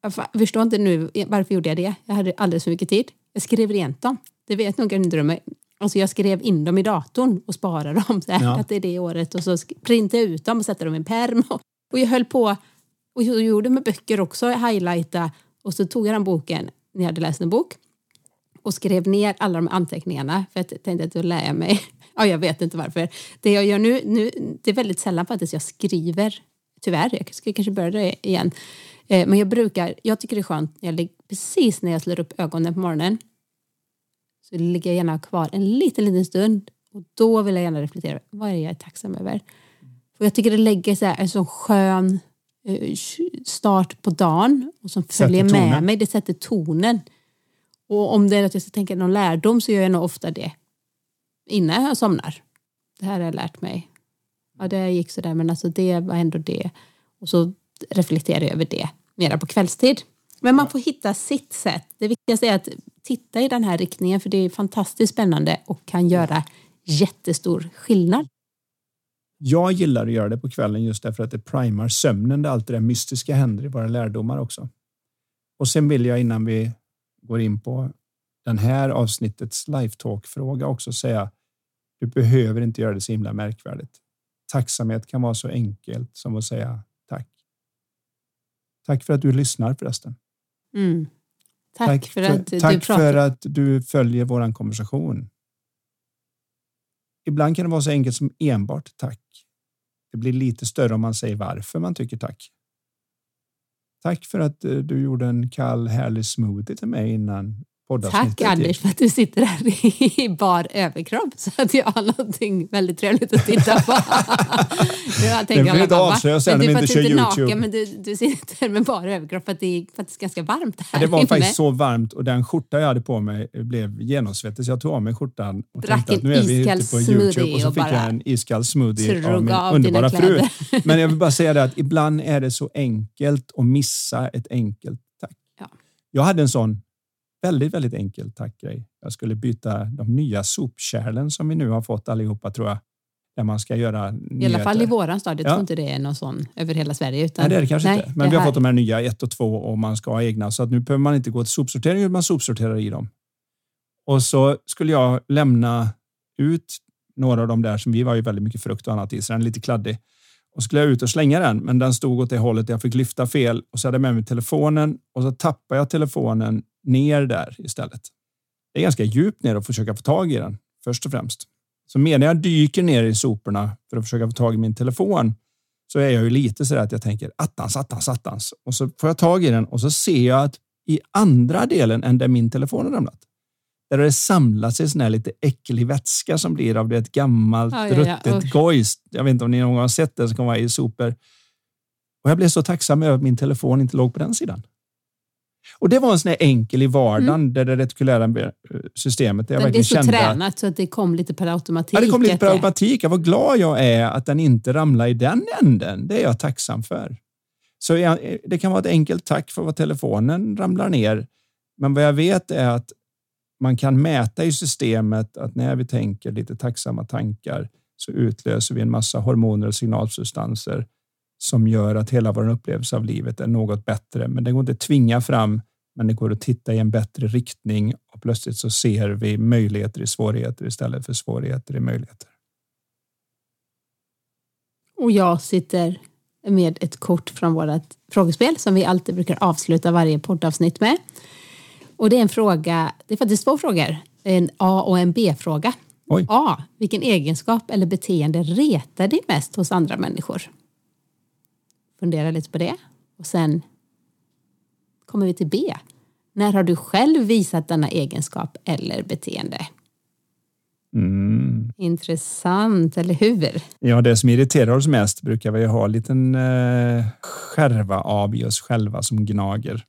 Jag förstår inte nu varför gjorde jag det. Jag hade alldeles för mycket tid. Jag skrev rent dem. Det vet nog inte du Alltså jag skrev in dem i datorn och sparade dem. Så här, Ja. Att det är det året. Och så printade jag ut dem och satte dem i en pärm. Och, och jag höll på och jag gjorde med böcker också. Highlighta. Och så tog jag den boken när jag hade läst en bok och skrev ner alla de anteckningarna för att jag tänkte att då lär jag mig. Ja, jag vet inte varför. Det jag gör nu, nu det är väldigt sällan faktiskt jag skriver. Tyvärr, jag ska kanske börja det igen. Eh, Men jag brukar, jag tycker det är skönt, jag ligger, precis när jag slår upp ögonen på morgonen så ligger jag gärna kvar en liten, liten stund och då vill jag gärna reflektera, vad är det jag är tacksam över? För jag tycker det lägger så här, en sån skön eh, start på dagen och som följer med tonen. mig, det sätter tonen. Och om det är att jag ska tänka någon lärdom så gör jag nog ofta det innan jag somnar. Det här har jag lärt mig. Ja, det gick sådär men alltså det var ändå det. Och så reflekterar jag över det mera på kvällstid. Men man får hitta sitt sätt. Det viktigaste är att titta i den här riktningen för det är fantastiskt spännande och kan göra jättestor skillnad. Jag gillar att göra det på kvällen just därför att det primar sömnen där allt det där mystiska händer i våra lärdomar också. Och sen vill jag innan vi går in på den här avsnittets live talk fråga också säga du behöver inte göra det så himla märkvärdigt. Tacksamhet kan vara så enkelt som att säga tack. Tack för att du lyssnar förresten. Mm. Tack, för att tack du pratar. för att du följer våran konversation. Ibland kan det vara så enkelt som enbart tack. Det blir lite större om man säger varför man tycker tack. Tack för att eh, du gjorde en kall härlig smoothie till mig innan poddavsnittet. Tack Anders för att du sitter här i bar överkropp så att jag har någonting väldigt trevligt att titta på. jag Det vill vi inte avslöja sen men om du, vi inte kör YouTube. naken, men du, du sitter med bar överkropp för att det är faktiskt ganska varmt här Det var inne. faktiskt så varmt och den skjorta jag hade på mig blev genomsvettig så jag tog av mig skjortan och Drack tänkte att nu är vi ute på Youtube och så fick jag en iskall smoothie av min av underbara fru. Men jag vill bara säga det att ibland är det så enkelt att missa ett enkelt tack. Ja. Jag hade en sån väldigt, väldigt enkel tackgrej. Jag skulle byta de nya sopkärlen som vi nu har fått allihopa tror jag. Där man ska göra I alla fall i våran stad. Jag Ja. tror inte det är någon sån över hela Sverige. Utan, Nej, det är det kanske Nej, inte. Men vi har fått de här nya ett och två och man ska ha egna. Så att nu behöver man inte gå till sopsortering utan man sopsorterar i dem. Och så skulle jag lämna ut några av de där som vi var ju väldigt mycket frukt och annat i, så den är lite kladdig. Och skulle jag ut och slänga den, men den stod åt det hållet. Jag fick lyfta fel och så hade jag med mig telefonen och så tappade jag telefonen ner där istället. Det är ganska djupt ner att försöka få tag i den först och främst. Så medan jag dyker ner i soporna för att försöka få tag i min telefon så är jag ju lite så att jag tänker attans, attans, attans. Och så får jag tag i den och så ser jag att i andra delen än där min telefon har ramlat. Där har det samlat sig sån här lite äcklig vätska som blir av det ett gammalt Ja, ja, ja, ruttet gojs. Jag vet inte om ni någon gång har sett det som kan vara i sopor. Och jag blev så tacksam över att min telefon inte låg på den sidan. Och det var en sån här enkel i vardagen mm. där det retikulära eh, systemet. Där jag det är så kände, tränat så att det kom lite per automatik. Ja, det kom lite per automatik. Jag var glad jag är att den inte ramlar i den änden. Det är jag tacksam för. Så det kan vara ett enkelt tack för vad telefonen ramlar ner. Men vad jag vet är att man kan mäta i systemet att när vi tänker lite tacksamma tankar så utlöser vi en massa hormoner och signalsubstanser som gör att hela vår upplevelse av livet är något bättre. Men det går inte att tvinga fram, men det går att titta i en bättre riktning och plötsligt så ser vi möjligheter i svårigheter istället för svårigheter i möjligheter. Och jag sitter med ett kort från vårt frågespel som vi alltid brukar avsluta varje poddavsnitt med. Och det är en fråga, det är faktiskt två frågor, en A och en B-fråga. A. Vilken egenskap eller beteende retar dig mest hos andra människor? Fundera lite på det. Och sen kommer vi till B. När har du själv visat denna egenskap eller beteende? Mm. Intressant, eller hur? Ja, det som irriterar oss mest brukar vi ha en liten eh, skärva av i oss själva som gnager.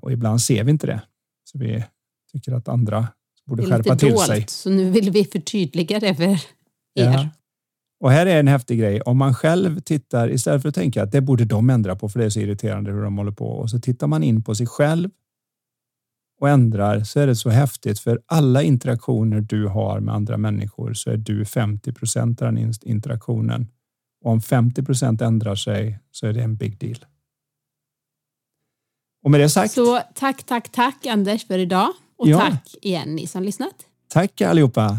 Och ibland ser vi inte det. Så vi tycker att andra borde skärpa till dolt, sig. Så nu vill vi förtydliga det för er. Ja. Och här är en häftig grej. Om man själv tittar istället för att tänka att det borde de ändra på för det är så irriterande hur de håller på och så tittar man in på sig själv och ändrar så är det så häftigt för alla interaktioner du har med andra människor så är du 50 procent av den interaktionen. Och om 50 procent ändrar sig så är det en big deal. Och med det sagt. Så tack, tack, tack Anders för idag och ja. tack igen ni som lyssnat. Tack allihopa.